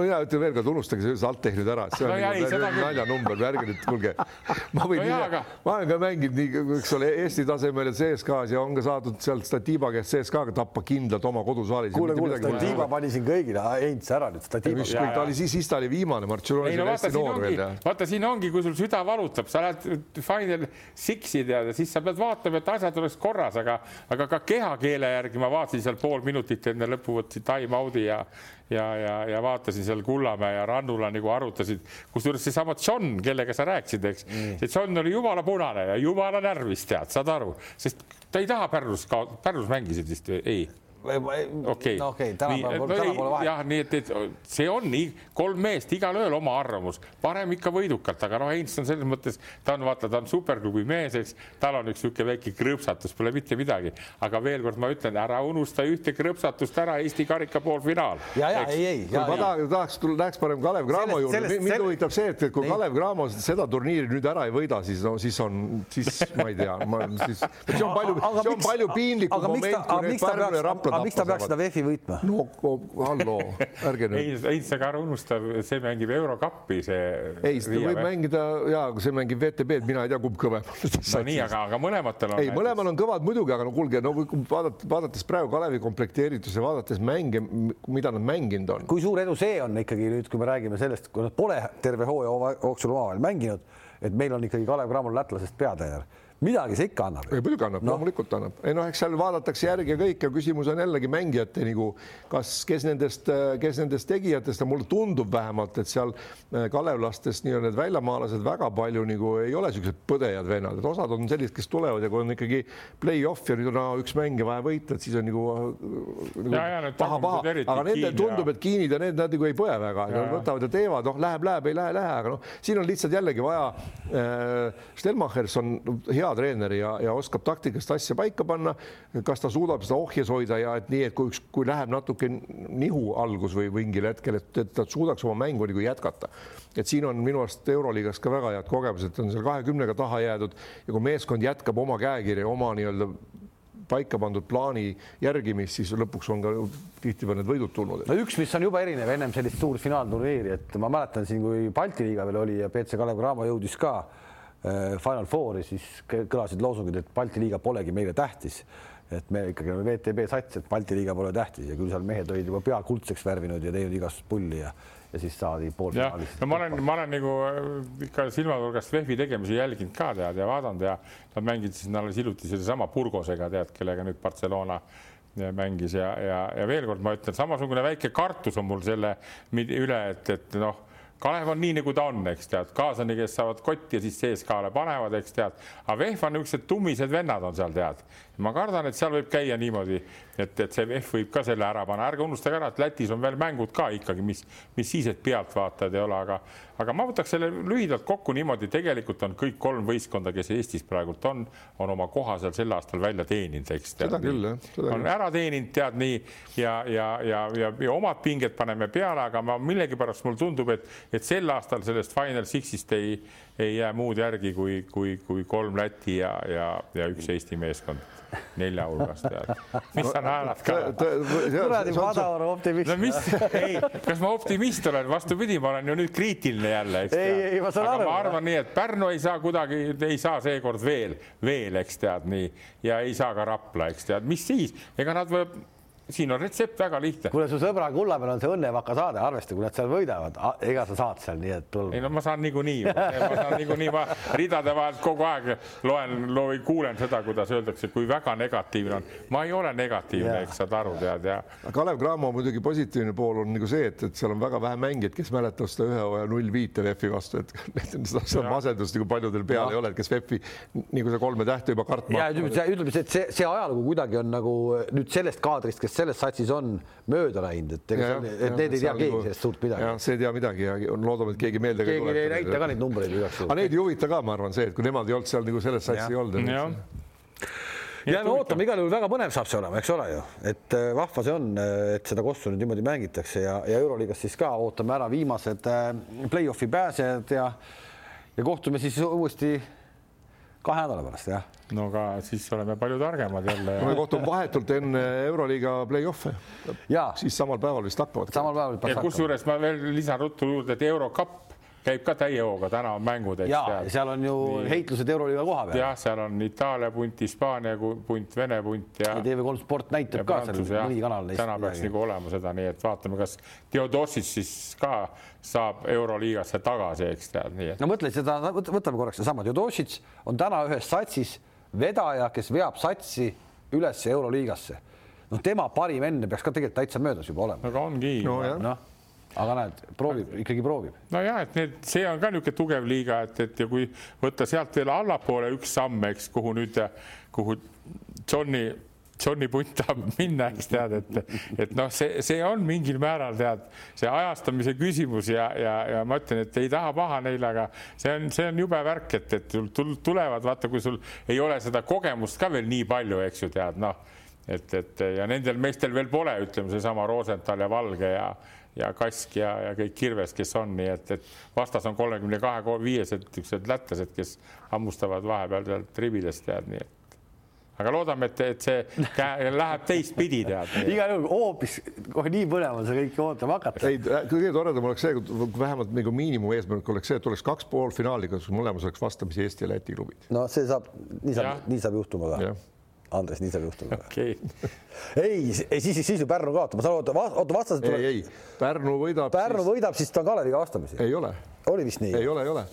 mina ütlen veel kord, unustage see TalTech nüüd ära, see on no, nagu naljanumber, ärge nüüd, kuulge. [LAUGHS] ma võin no, ma olen ka mänginud nii, eks ole, Eesti tasemel ja CSKA-s ja on ka saadud sealt Statiba käest CSKA-ga tappa kindlalt oma kodusaalis. kuule, kuule, Statiba pani siin kõigile, Heinz ära nüüd, Statiba. ta oli siis, siis ta oli viimane, Martšulonis oli hästi noor veel ongi, vaata, siin ongi, kui sul süda valutab, sa lähed Final Six'i tead ja siis sa pead vaatama, et asjad oleks korras, aga, aga ka kehakeele järgi ma vaatasin seal pool minutit enne lõppu, võtsin time out'i ja ja, ja, ja vaatasin seal Kullamäe ja Rannula nagu arutasid, kusjuures seesama John, kellega sa rääkisid, eks? Mm., see John oli jumala punane ja jumala närvis, tead, saad aru, sest ta ei taha Pärnus, Pärnus mängisid vist või? Ei okei, jah, nii et, et see on nii, kolm meest, igalühel oma arvamus, parem ikka võidukalt, aga noh, on selles mõttes, ta on, vaata, ta on superklubi mees, eks, tal on üks niisugune väike krõpsatus, pole mitte midagi, aga veel kord ma ütlen, ära unusta ühte krõpsatust ära, Eesti karika poolfinaal. ja, ja ei, ei. ma tahaks, tahaks, läheks parem Kalev Cramo juurde, mind huvitab see, et kui Kalev Cramo seda turniiri nüüd ära ei võida, siis no siis on, siis ma ei tea, ma siis, see on palju, see on palju piinlikum moment, kui need Pärnu ja Rapla aga miks ta peaks seda VEF-i võitma? no halloo, ärge nüüd. ei, ei, sa ära unusta, see mängib eurokappi, see. ei, seda võib mängida ja kui see mängib VTB-d, mina ei tea, kumb kõvem on. no nii, aga, aga mõlematel on. ei, mõlemal on kõvad muidugi, aga no kuulge, no vaadates, vaadates praegu Kalevi komplekteerituse, vaadates mänge, mida nad mänginud on. kui suur edu see on ikkagi nüüd, kui me räägime sellest, kui nad pole terve hooaja jooksul omavahel mänginud, et meil on ikkagi Kalev Cramol lätlasest peatreener midagi see ikka annab. muidugi annab no., loomulikult annab. ei noh, eks seal vaadatakse järgi ja kõik ja küsimus on jällegi mängijate nagu, kas, kes nendest, kes nendest tegijatest ja mulle tundub vähemalt, et seal äh, kalevlastest nii-öelda need väljamaalased väga palju nagu ei ole niisugused põdejad vennad, et osad on sellised, kes tulevad ja kui on ikkagi play-off ja nüüd on no, üks mäng ja vaja võita, et siis on nagu, nagu paha-paha, aga nendel tundub, et kiinid ja need nad nagu ei põe väga, nad võtavad ja teevad, noh, läheb, läheb, ei lähe, lähe, aga noh, siin on lihtsalt jällegi vaja äh,. Stelmachers on hea hea treener ja, ja oskab taktikalist asja paika panna. kas ta suudab seda ohjes hoida ja et nii, et kui üks, kui läheb natuke nihu algus või mingil hetkel, et, ta suudaks oma mängu nagu jätkata. et siin on minu arust Euroliigas ka väga head kogemused, on seal kahekümnega taha jäädud ja kui meeskond jätkab oma käekirja, oma nii-öelda paika pandud plaani järgimist, siis lõpuks on ka tihtipeale need võidud tulnud. no üks, mis on juba erinev ennem sellist suurt finaalturniiri, et ma mäletan siin, kui Balti liiga veel oli ja BC Kalev Cramo jõudis ka Final Fouri, siis kõlasid loosungid, et Balti liiga polegi meile tähtis. et me ikkagi oleme VTB sats, et Balti liiga pole tähtis ja küll seal mehed olid juba pea kuldseks värvinud ja teinud igast pulli ja ja siis saadi poolfinaalis. no ma olen, ma olen nagu äh, ikka silmanurgast VEF-i tegemisi jälginud ka tead ja vaadanud ja nad mängisid siin alles hiljuti sellesama Burgosega tead, kellega nüüd Barcelona mängis ja, ja, ja veel kord ma ütlen, samasugune väike kartus on mul selle üle, et, et noh Kalev on nii, nagu ta on, eks tead, kaaslane, kes saavad kotti ja siis seeskaale panevad, eks tead, aga VEF on niisugused tummised vennad on seal tead. Ma kardan, et seal võib käia niimoodi, et, et see VEF võib ka selle ära panna, ärge unustage ära, et Lätis on veel mängud ka ikkagi, mis, mis siis, et pealtvaatajad ei ole, aga, aga ma võtaks selle lühidalt kokku niimoodi, tegelikult on kõik kolm võistkonda, kes Eestis praegult on, on oma koha seal sel aastal välja teeninud, eks. seda küll, jah. on ära teeninud, tead nii ja, ja, ja, ja, ja omad pinged paneme peale, aga ma millegipärast mulle tundub, et et sel aastal sellest Final Sixist ei, ei jää muud järgi kui, kui, kui kolm Läti ja, ja, ja üks Eesti meeskond nelja hulgast tead. mis sa naerad ka? kuradi madal optimist. no mis, [LAUGHS] ei, kas ma optimist olen, vastupidi, ma olen ju nüüd kriitiline jälle, eks tead. ei, ei, ma saan aru. ma arvan nii, et Pärnu ei saa kuidagi, ei saa seekord veel, veel, eks tead nii ja ei saa ka Rapla, eks tead, mis siis, ega nad võib siin on retsept väga lihtne. kuule, su sõbra kulla peal on see õnnevaka saade, arvesta, kui nad seal võidavad, ega sa saad seal, nii et tuleb. ei no ma saan niikuinii, [LAUGHS] ma saan niikuinii, ma ridade vahelt kogu aeg loen, loen, kuulen seda, kuidas öeldakse, kui väga negatiivne on. ma ei ole negatiivne, eks saad aru, tead ja. Kalev Cramo muidugi positiivne pool on nagu see, et, et seal on väga vähe mängijaid, kes mäletavad seda ühe hooaja null viite VEF-i vastu, et [LAUGHS] seda masendust nagu paljudel peal ja. ei ole, et kes VEF-i nagu see kolme tähte juba kartma. ja ütleme, ütleme, et see, see ajalugu kuidagi on nagu nüüd sellest kaadrist, kes selles satsis on mööda läinud, et ega ja, et need ei tea keegi nagu, sellest suurt midagi. see ei tea midagi ja loodame, et keegi meelde keegi ei näita ka neid numbreid igaks juhuks. aga neid ei huvita ka, ma arvan, see, et kui nemad ei olnud seal nagu selles satsis ei olnud. jääme ootame, igal juhul väga põnev saab see olema, eks ole ju, et äh, vahva see on, äh, et seda kossu nüüd niimoodi mängitakse ja, ja Euroliigas siis ka ootame ära viimased äh, play-off'i pääsejad ja ja kohtume siis uuesti kahe nädala pärast, jah. no aga siis oleme palju targemad jälle ja.... me kohtume vahetult enne Euroliiga play-off'e. siis samal päeval vist hakkavad. samal päeval. kusjuures ma veel lisan ruttu juurde, et Eurocup käib ka täie hooga, täna on mängud. ja seal on ju Nii. heitlused Euroliiga koha peal. jah, seal on Itaalia punt, Hispaania punt, Vene punt ja. ja TV3 Sport näitab ka seal mõni kanal. täna peaks nagu olema seda, nii et vaatame, kas Theodosis siis ka saab Euroliigasse tagasi, eks tead nii et.... no mõtle seda, võtame korraks seesama, Theodosis on täna ühes satsis vedaja, kes veab satsi üles Euroliigasse. noh, tema parim enne peaks ka tegelikult täitsa möödas juba olema. aga ongi no,. noh aga näed, proovib, ikkagi proovib. nojah, et need, see on ka niisugune tugev liiga, et, et ja kui võtta sealt veel allapoole üks samm, eks, kuhu nüüd, kuhu Johnny, Johnny punt tahab minna, eks tead, et, et noh, see, see on mingil määral tead, see ajastamise küsimus ja, ja, ja ma ütlen, et ei taha paha neile, aga see on, see on jube värk, et, et sul tulevad, vaata, kui sul ei ole seda kogemust ka veel nii palju, eks ju tead, noh, et, et ja nendel meestel veel pole, ütleme, seesama Rosenthal ja Valge ja ja Kask ja, ja kõik Kirves, kes on, nii et, et vastas on kolmekümne kahe, viiesed niisugused lätlased, kes hammustavad vahepeal sealt ribidest tead, nii et aga loodame, et, et see läheb teistpidi tead. igal juhul hoopis kohe nii põnev on seda kõike ootama hakata. ei, kõige toredam oleks see, kui vähemalt nagu miinimumeesmärk oleks see, et oleks kaks poolfinaali, kus mõlemas oleks vastamisi Eesti ja Läti klubid. no see saab, nii saab, nii saab juhtuma ka Andres, nii saab juhtuma okay.. ei, ei siis, siis ju Pärnu kaotab, ma saan aru, oota vastased tuleb. ei, ei, Pärnu võidab. Pärnu siis... võidab, siis ta on Kaleviga vastamisi. ei ole. oli vist nii? ei ole, ei ole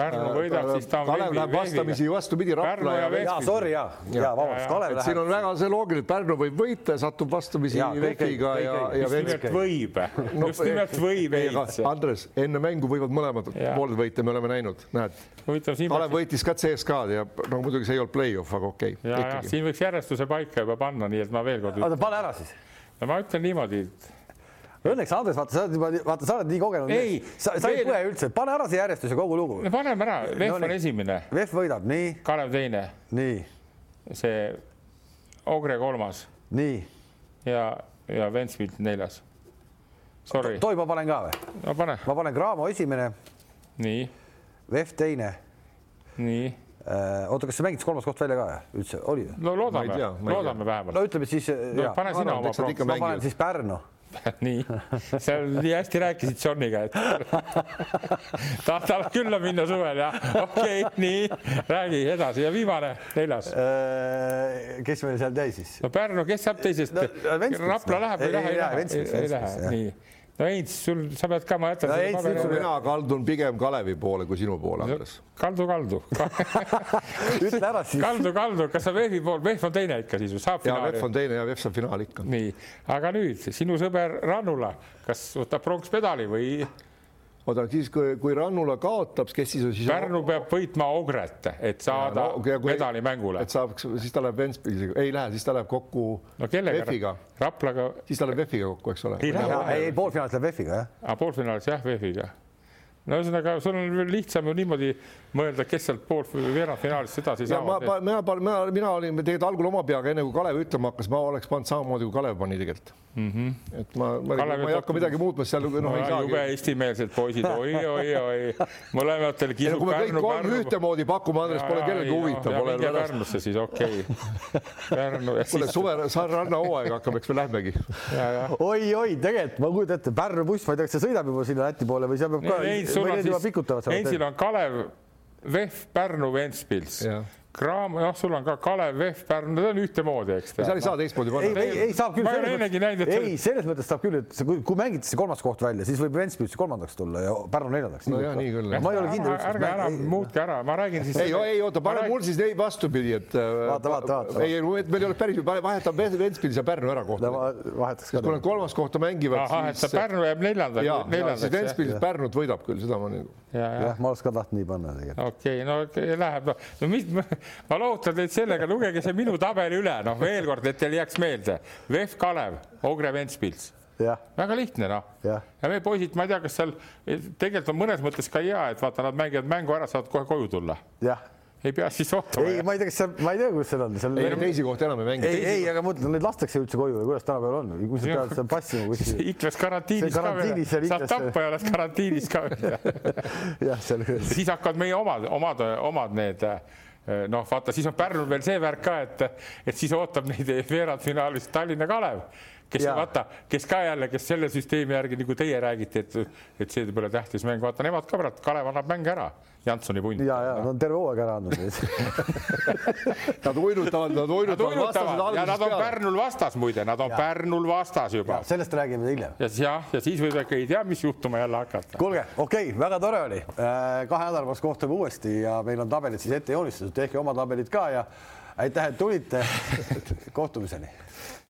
Pärnu äh, võidab, siis ta on Kalev läheb vastamisi vastupidi Rapla ja, ja, ja sorry ja, ja, ja vabandust, Kalev läheb. siin on väga see loogiline, et Pärnu võib võita, satub vastamisi Vekiga ja, ja. just nimelt võib, just nimelt võib ehitada. Andres, enne mängu võivad mõlemad pooled võita, me oleme näinud, näed. Kalev võitis ka CSKA-d ja no muidugi see ei olnud play-off, aga okei okay,. ja, ja siin võiks järjestuse paika juba panna, nii et ma veel kord. oota, pane ära siis. no ma ütlen niimoodi Õnneks Andres, vaata, sa oled juba, vaata, sa oled nii kogenud. sa, sa ei põe üldse, pane ära see järjestus ja kogu lugu. no paneme ära, VEF no, on esimene. VEF võidab, nii. Kalev teine. nii. see Ogre kolmas. nii. ja, ja Ventspils neljas. Sorry. Toi ma panen ka või? no pane. ma panen Graamo esimene. nii. VEF teine. nii äh, oota, kas sa mängid kolmas koht välja ka üldse, oli? no loodame, loodame vähemalt. no ütleme siis no,. pane sina oma proovi. ma panen siis Pärnu [LAUGHS] nii, sa nii hästi rääkisid Johniga, et [LAUGHS] tahad külla minna suvel ja okei okay,, nii räägi edasi ja viimane, neljas. Äh, kes meil seal jäi siis? no Pärnu, kes saab teisest no,? Rapla läheb või ei lähe? ei lähe, ei lähe, nii no Heinz, sul, sa pead ka, ma jätan no,. mina kaldun pigem Kalevi poole kui sinu poole, Andres. kaldu, kaldu [LAUGHS] ütle ära siis. kaldu, kaldu, kas sa VEF-i pool, VEF on teine ikka siis, saab finaali? VEF on teine ja VEF saab finaali ikka. nii, aga nüüd sinu sõber Rannula, kas võtab pronksmedali või? Oota, siis kui, kui Rannula kaotab, kes siis on siis? Pärnu peab võitma Ogret, et saada ja, no, medali mängule. et saaks, siis ta läheb Ventspilsiga, ei lähe, siis ta läheb kokku no kellega? Raplaga. siis ta läheb VEF-iga kokku, eks ole? ei, ei, ei poolfinaalis läheb VEF-iga, jah. aa, poolfinaalis jah, VEF-iga no ühesõnaga, sul on lihtsam ju niimoodi mõelda, kes sealt pool veerandfinaalist edasi saavad. mina, mina, mina olin tegelikult algul oma peaga, enne kui Kalev ütlema hakkas, ma oleks pannud samamoodi, kui Kalev pani tegelikult mm. -hmm. et ma, ma, ma ei hakka midagi muutma, seal noh no, ei saagi. jube eestimeelsed poisid [LAUGHS] oi, oi, oi, mõlematel kisub Pärnu. kui me kõik kolm ühtemoodi pakume, Andres, pole kellelgi huvitav. minge Pärnusse siis, okei okay.. [LAUGHS] Pärnu. kuule, suve, rannahooaeg hakkab, eks me lähmegi. oi, oi, tegelikult ma kujutan ette, Pärnu buss, ma ei tea, kas see sõidab juba sinna Läti poole või seal peab ka. Heinzil on Kalev, VEF, Pärnu, Ventspils Kraam, noh, sul on ka Kalev, VEF, Pärnu, need on ühtemoodi, eks. seal ei saa teistmoodi panna. ei, ei, ei saab küll. ma ei ole ennegi näinud, et. ei, selles mõttes saab küll, et kui, kui mängiti see kolmas koht välja, siis võib Ventspils kolmandaks tulla ja Pärnu neljandaks. nojah, nii küll. ma ei ole kindel. ärge ära muutke ära, ma räägin siis. ei, ei oota, pane mul siis neid vastupidi, et. Äh, vaata, vaata, vaata. ei, meil ei ole päris, vahetame Ventspils ja Pärnu ära kohta. vahetaks ka. kui nad kolmas kohta mängivad, siis. Pärnu jääb neljandaks. ja, siis Ventspils Pärnut võidab küll, seda ma nagu. Jah, ma oleks ka tahtnud nii panna tegelikult. okei, no läheb, no mis, ma lohutan teid sellega, lugege see minu tabel üle, noh, veel kord, et teil jääks meelde. VEF Kalev, Ogre Ventspils. väga lihtne, noh. ja meie poisid, ma ei tea, kas seal tegelikult on mõnes mõttes ka hea, et vaata, nad mängivad mängu ära, saavad kohe koju tulla. jah ei pea siis ootama. ei, ma ei tea, kas seal, ma ei tea, kus seal on seal.... ei, teisi kohti enam ei mängi. ei, ei, aga ma mõtlen, neid lastakse üldse koju või kuidas tänapäeval on, kui sa pead seal passima kuskil. Iklas karantiinis ka veel, saad tappa ja oled karantiinis ka veel. [LAUGHS] jah, seal. siis hakkavad meie omad, omad, omad need noh, vaata, siis on Pärnul veel see värk ka, et, et siis ootab neid veerandfinaalis Tallinna Kalev kes ja. vaata, kes ka jälle, kes selle süsteemi järgi nagu teie räägite, et, et see pole tähtis mäng, vaata nemad ka praegu, Kalev annab mänge ära, Jansoni punt. ja, ja nad on terve hooaeg ära andnud [LAUGHS] Nad uinutavad, nad uinutavad vastased peale. Nad on Pärnul vastas muide, nad on ja. Pärnul vastas juba. sellest räägime hiljem. ja, jah, ja siis võib äkki ei tea, mis juhtuma jälle hakata. kuulge, okei okay,, väga tore oli. Äh, kahe nädala pärast kohtume uuesti ja meil on tabelid siis ette joonistatud, tehke oma tabelid ka ja aitäh, et tulite [LAUGHS] kohtumiseni